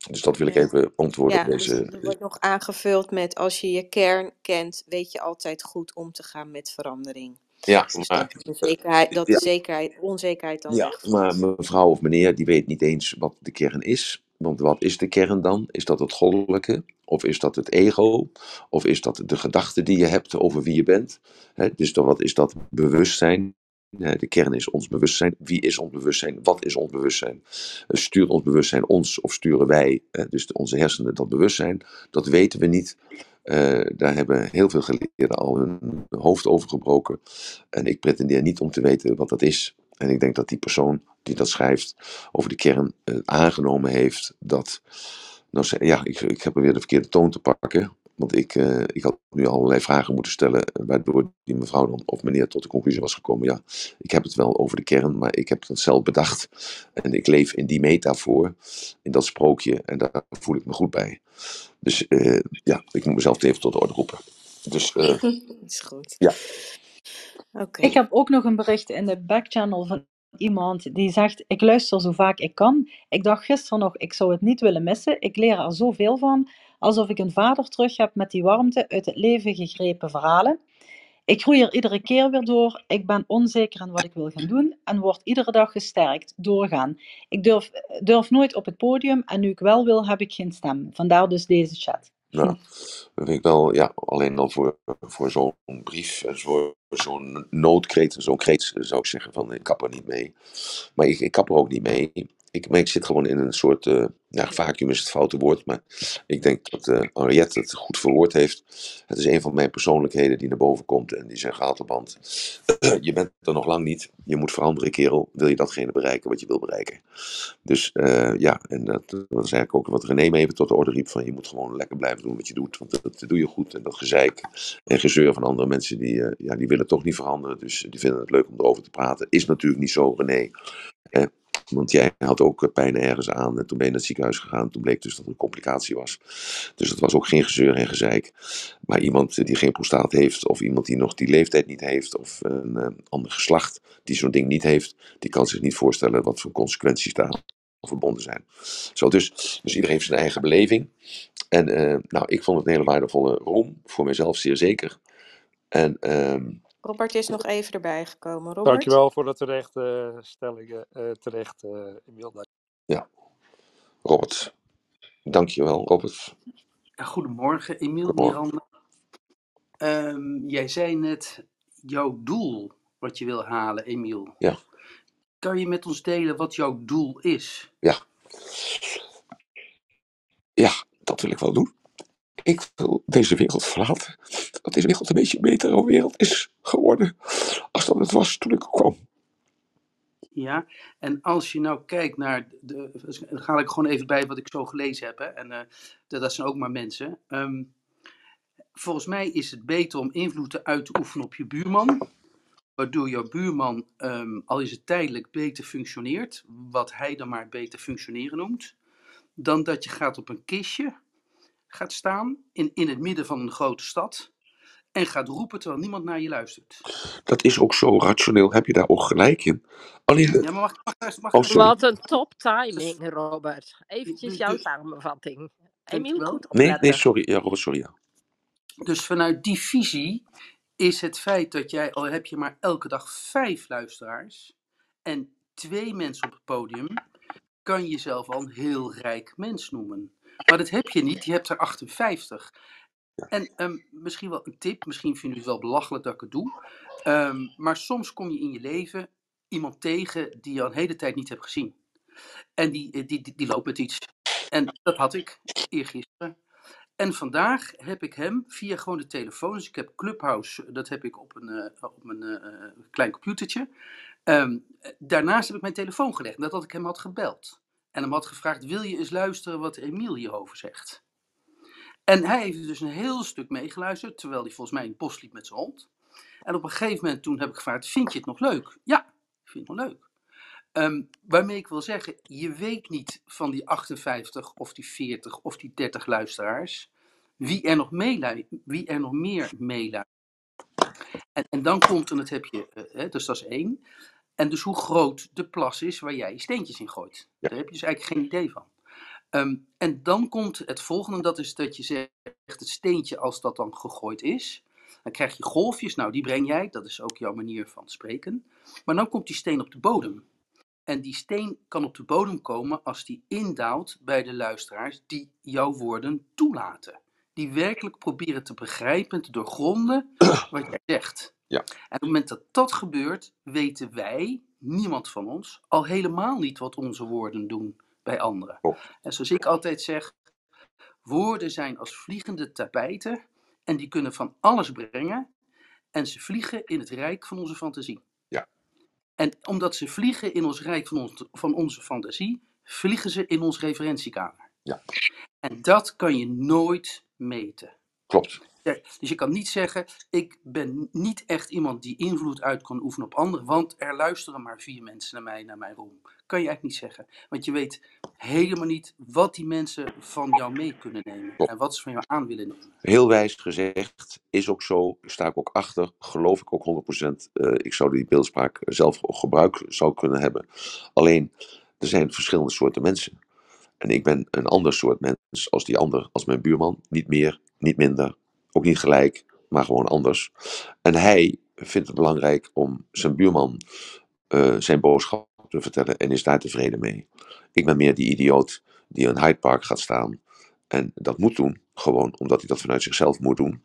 Dus dat wil ik even antwoorden Ja, op dus deze. er wordt nog aangevuld met als je je kern kent, weet je altijd goed om te gaan met verandering. Ja, Dus maar, dat de zekerheid, dat de ja, zekerheid, onzekerheid dan ja, wegvalt. maar mevrouw of meneer die weet niet eens wat de kern is. Want wat is de kern dan? Is dat het goddelijke? Of is dat het ego? Of is dat de gedachte die je hebt over wie je bent? Hè, dus dan, wat is dat bewustzijn? De kern is ons bewustzijn. Wie is ons bewustzijn? Wat is ons bewustzijn? Eh, Stuurt ons bewustzijn ons of sturen wij, dus onze hersenen, dat bewustzijn? Dat weten we niet. Eh, daar hebben heel veel geleerden al hun hoofd over gebroken. En ik pretendeer niet om te weten wat dat is. En ik denk dat die persoon die dat schrijft over de kern eh, aangenomen heeft dat. Nou, ja, ik, ik heb er weer de verkeerde toon te pakken. Want ik, eh, ik had nu allerlei vragen moeten stellen, eh, waardoor die mevrouw dan, of meneer tot de conclusie was gekomen. Ja, ik heb het wel over de kern, maar ik heb het zelf bedacht. En ik leef in die metafoor, in dat sprookje, en daar voel ik me goed bij. Dus eh, ja, ik moet mezelf even tot de orde roepen. Dus eh, is goed. ja, Oké. Ik heb ook nog een bericht in de backchannel van iemand die zegt: Ik luister zo vaak ik kan. Ik dacht gisteren nog, ik zou het niet willen missen. Ik leer er zoveel van. Alsof ik een vader terug heb met die warmte uit het leven gegrepen verhalen. Ik groei er iedere keer weer door. Ik ben onzeker in wat ik wil gaan doen en word iedere dag gesterkt. Doorgaan. Ik durf, durf nooit op het podium en nu ik wel wil, heb ik geen stem. Vandaar dus deze chat. nou, dat vind ik wel, ja, alleen al voor, voor zo'n brief, en voor zo'n noodkreet, zo'n kreet zou ik zeggen van ik kap er niet mee. Maar ik, ik kap er ook niet mee. Ik, zit gewoon in een soort, eh ja, vacuüm is het foute woord, maar ik denk dat eh Henriette het goed verwoord heeft. Het is een van mijn persoonlijkheden die naar boven komt en die zegt, Haterband, je bent er nog lang niet. Je moet veranderen, kerel. Wil je datgene bereiken wat je wil bereiken? Dus eh, ja, en dat, dat eigenlijk ook wat René me even tot de orde riep: van je moet gewoon lekker blijven doen wat je doet, want dat, doe je goed. En dat gezeik en gezeur van andere mensen, die, ja, die willen toch niet veranderen, dus die vinden het leuk om erover te praten. Is natuurlijk niet zo, René. Want jij had ook eh, pijn ergens aan en toen ben je naar het ziekenhuis gegaan. Toen bleek dus dat er een complicatie was. Dus het was ook geen gezeur en gezeik. Maar iemand die geen prostaat heeft, of iemand die nog die leeftijd niet heeft, of een eh, ander geslacht die zo'n ding niet heeft, die kan zich niet voorstellen wat voor consequenties daar verbonden zijn. Zo, dus, dus iedereen heeft zijn eigen beleving. En eh, nou, ik vond het een hele waardevolle room, voor mezelf zeer zeker. En ehm, Robert is nog even erbij gekomen. Robert? Dankjewel voor de terechte eh, stellingen. eh terecht, eh Emiel. Dank- ja, Robert. Dankjewel, Robert. Goedemorgen, Emiel, Goedemorgen. Miranda. Ehm, jij zei net jouw doel wat je wil halen, Emiel. Ja, Kan je met ons delen wat jouw doel is? ja, ja, dat wil ik wel doen. Ik wil deze wereld verlaten. Dat deze wereld een beetje een betere wereld is geworden. Als dat het was toen ik kwam. Ja, en als je nou kijkt naar, de, dan ga ik gewoon even bij wat ik zo gelezen heb, hè, en eh, dat, zijn ook maar mensen. Ehm, volgens mij is het beter om invloed uit te oefenen op je buurman. Waardoor jouw buurman, ehm, al is het tijdelijk, beter functioneert. Wat hij dan maar beter functioneren noemt. Dan dat je gaat op een kistje gaat staan in, in het midden van een grote stad. En gaat roepen terwijl niemand naar je luistert. Dat is ook zo rationeel, heb je daar ook gelijk in. Alleen, Ja, maar mag, mag, mag, Oh. Wat een top timing, Robert. Eventjes Dus- jouw dus- samenvatting. Emiel, goed nee, opletten. nee, sorry. Ja, Robert, sorry. Ja. Dus vanuit die visie is het feit dat jij, al heb je maar elke dag vijf luisteraars en twee mensen op het podium, kan je jezelf al een heel rijk mens noemen. Maar dat heb je niet, je hebt er 58. En ehm, misschien wel een tip, misschien vind je het wel belachelijk dat ik het doe, ehm, maar soms kom je in je leven iemand tegen die je al een hele tijd niet hebt gezien. En die, eh, die, die, die loopt met iets. En dat had ik eergisteren. En vandaag heb ik hem via gewoon de telefoon. Dus ik heb Clubhouse, dat heb ik op een, eh, op eh, eh, klein computertje. Ehm, daarnaast heb ik mijn telefoon gelegd, nadat ik hem had gebeld. En hem had gevraagd, wil je eens luisteren wat Emiel hierover zegt? En hij heeft dus een heel stuk meegeluisterd, terwijl hij volgens mij in bos liep met zijn hond. En op een gegeven moment toen heb ik gevraagd, vind je het nog leuk? Ja, ik vind het nog leuk. Ehm, waarmee ik wil zeggen, je weet niet van die 58 of die 40 of die 30 luisteraars wie er nog, meelu- wie er nog meer meeluistert. En, en dan komt, en dat heb je, eh, hè, dus dat is één. En dus hoe groot de plas is waar jij je steentjes in gooit. Ja. Daar heb je dus eigenlijk geen idee van. Ehm, en dan komt het volgende, en dat is dat je zegt, het steentje als dat dan gegooid is. Dan krijg je golfjes, nou die breng jij, dat is ook jouw manier van spreken. Maar dan komt die steen op de bodem. En die steen kan op de bodem komen als die indaalt bij de luisteraars die jouw woorden toelaten. Die werkelijk proberen te begrijpen en te doorgronden wat jij zegt. Ja. En op het moment dat dat gebeurt, weten wij, niemand van ons, al helemaal niet wat onze woorden doen bij anderen. En zoals ik altijd zeg, woorden zijn als vliegende tapijten en die kunnen van alles brengen en ze vliegen in het rijk van onze fantasie. Ja. En omdat ze vliegen in ons rijk van, ons, van onze fantasie, vliegen ze in ons referentiekader. Ja. En dat kan je nooit meten. Klopt. Dus je kan niet zeggen, ik ben niet echt iemand die invloed uit kan oefenen op anderen, want er luisteren maar vier mensen naar mij, naar mijn roem. Kan je eigenlijk niet zeggen. Want je weet helemaal niet wat die mensen van jou mee kunnen nemen en wat ze van jou aan willen nemen. Heel wijs gezegd, is ook zo, sta ik ook achter, geloof ik ook 100%. eh ik zou die beeldspraak zelf gebruik zou kunnen hebben. Alleen, er zijn verschillende soorten mensen. En ik ben een ander soort mens als die ander, als mijn buurman. Niet meer, niet minder, ook niet gelijk, maar gewoon anders. En hij vindt het belangrijk om zijn buurman eh, zijn boodschap te vertellen en is daar tevreden mee. Ik ben meer die idioot die in Hyde Park gaat staan en dat moet doen, gewoon omdat hij dat vanuit zichzelf moet doen.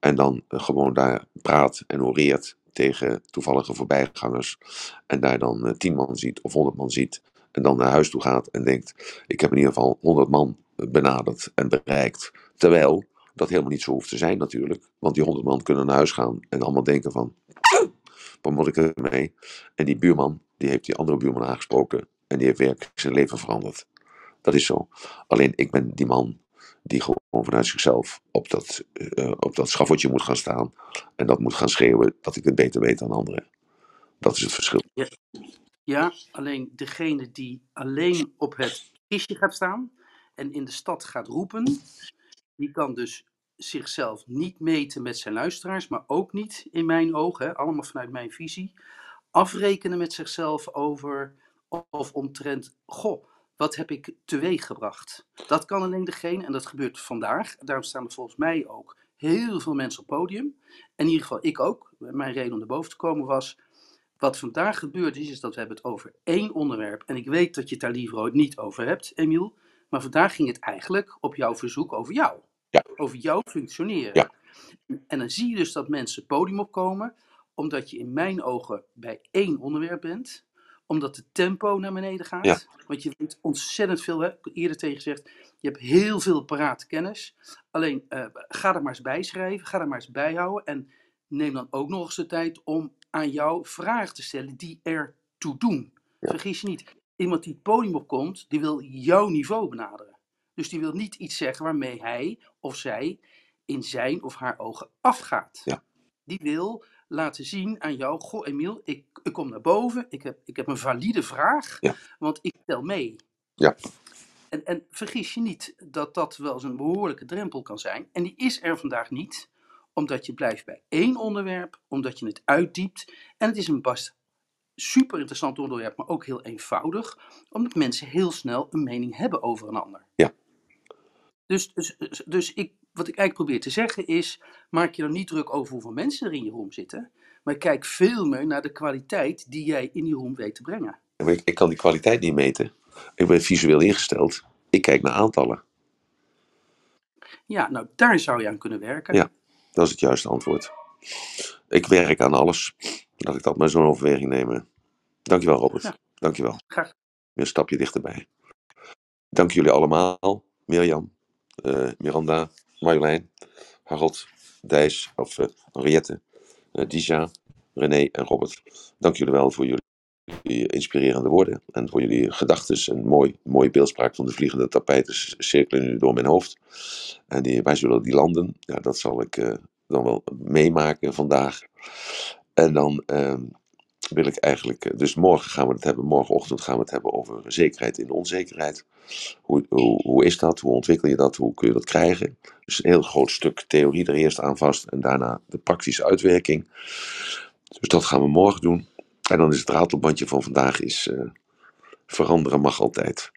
En dan eh, gewoon daar praat en oreert tegen toevallige voorbijgangers. En daar dan eh, tien man ziet of honderd man ziet. En dan naar huis toe gaat en denkt: Ik heb in ieder geval honderd man benaderd en bereikt. Terwijl dat helemaal niet zo hoeft te zijn, natuurlijk. Want die honderd man kunnen naar huis gaan en allemaal denken: van, Wat moet ik ermee? En die buurman, die heeft die andere buurman aangesproken. En die heeft werkelijk zijn leven veranderd. Dat is zo. Alleen ik ben die man die gewoon vanuit zichzelf op dat, eh, op dat schafotje moet gaan staan. En dat moet gaan schreeuwen dat ik het beter weet dan anderen. Dat is het verschil. Ja, ja, alleen degene die alleen op het kistje gaat staan en in de stad gaat roepen, die kan dus zichzelf niet meten met zijn luisteraars, maar ook niet in mijn ogen, allemaal vanuit mijn visie, afrekenen met zichzelf over of omtrent, goh, wat heb ik teweeg gebracht? Dat kan alleen degene, en dat gebeurt vandaag, daarom staan er volgens mij ook heel veel mensen op podium, en in ieder geval ik ook, mijn reden om erboven te komen was, wat vandaag gebeurd is, is dat we hebben het over één onderwerp. En ik weet dat je het daar liever niet over hebt, Emiel. Maar vandaag ging het eigenlijk op jouw verzoek over jou. Ja. Over jouw functioneren. Ja. En dan zie je dus dat mensen podium opkomen, omdat je in mijn ogen bij één onderwerp bent. Omdat het tempo naar beneden gaat. Ja. Want je weet ontzettend veel, hè? ik heb eerder tegen gezegd, je hebt heel veel parate kennis. Alleen eh, ga er maar eens bij schrijven, ga er maar eens bij houden. En neem dan ook nog eens de tijd om aan jou vragen te stellen die ertoe doen. Ja. Vergis je niet, iemand die het podium opkomt, die wil jouw niveau benaderen. Dus die wil niet iets zeggen waarmee hij of zij in zijn of haar ogen afgaat. Ja. Die wil laten zien aan jou, goh Emiel, ik, ik kom naar boven, ik heb, ik heb een valide vraag, Ja. want ik tel mee. Ja. En, en vergis je niet dat dat wel eens een behoorlijke drempel kan zijn. En die is er vandaag niet, omdat je blijft bij één onderwerp, omdat je het uitdiept. En het is een best super interessant onderwerp, maar ook heel eenvoudig, omdat mensen heel snel een mening hebben over een ander. Ja. Dus, dus, dus- ik, wat ik eigenlijk probeer te zeggen is, maak je dan niet druk over hoeveel mensen er in je room zitten, maar kijk veel meer naar de kwaliteit die jij in die room weet te brengen. Maar Ik, ik kan die kwaliteit niet meten. Ik ben visueel ingesteld. Ik kijk naar aantallen. Ja, nou daar zou je aan kunnen werken. Ja. Dat is het juiste antwoord. Ik werk aan alles. Laat ik dat maar zo'n overweging nemen. Dankjewel, Robert. Ja. Dankjewel. Graag. Weer een stapje dichterbij. Dank jullie allemaal. Mirjam, Miranda, Marjolein, Harold, Dijs, of eh, Henriette, eh Dija, René en Robert. Dank jullie wel voor jullie inspirerende woorden en voor jullie gedachten. En mooi, mooie beeldspraak van de vliegende tapijten cirkelen nu door mijn hoofd. En die, wij zullen die landen. Ja, dat zal ik eh, dan wel meemaken vandaag. En dan ehm, wil ik eigenlijk, eh, dus morgen gaan we het hebben, morgenochtend gaan we het hebben over zekerheid in onzekerheid. Hoe, hoe, hoe is dat? Hoe ontwikkel je dat? Hoe kun je dat krijgen? Dus een heel groot stuk theorie er eerst aan vast en daarna de praktische uitwerking. Dus dat gaan we morgen doen. En dan is het ratelbandje van vandaag is, eh, veranderen mag altijd.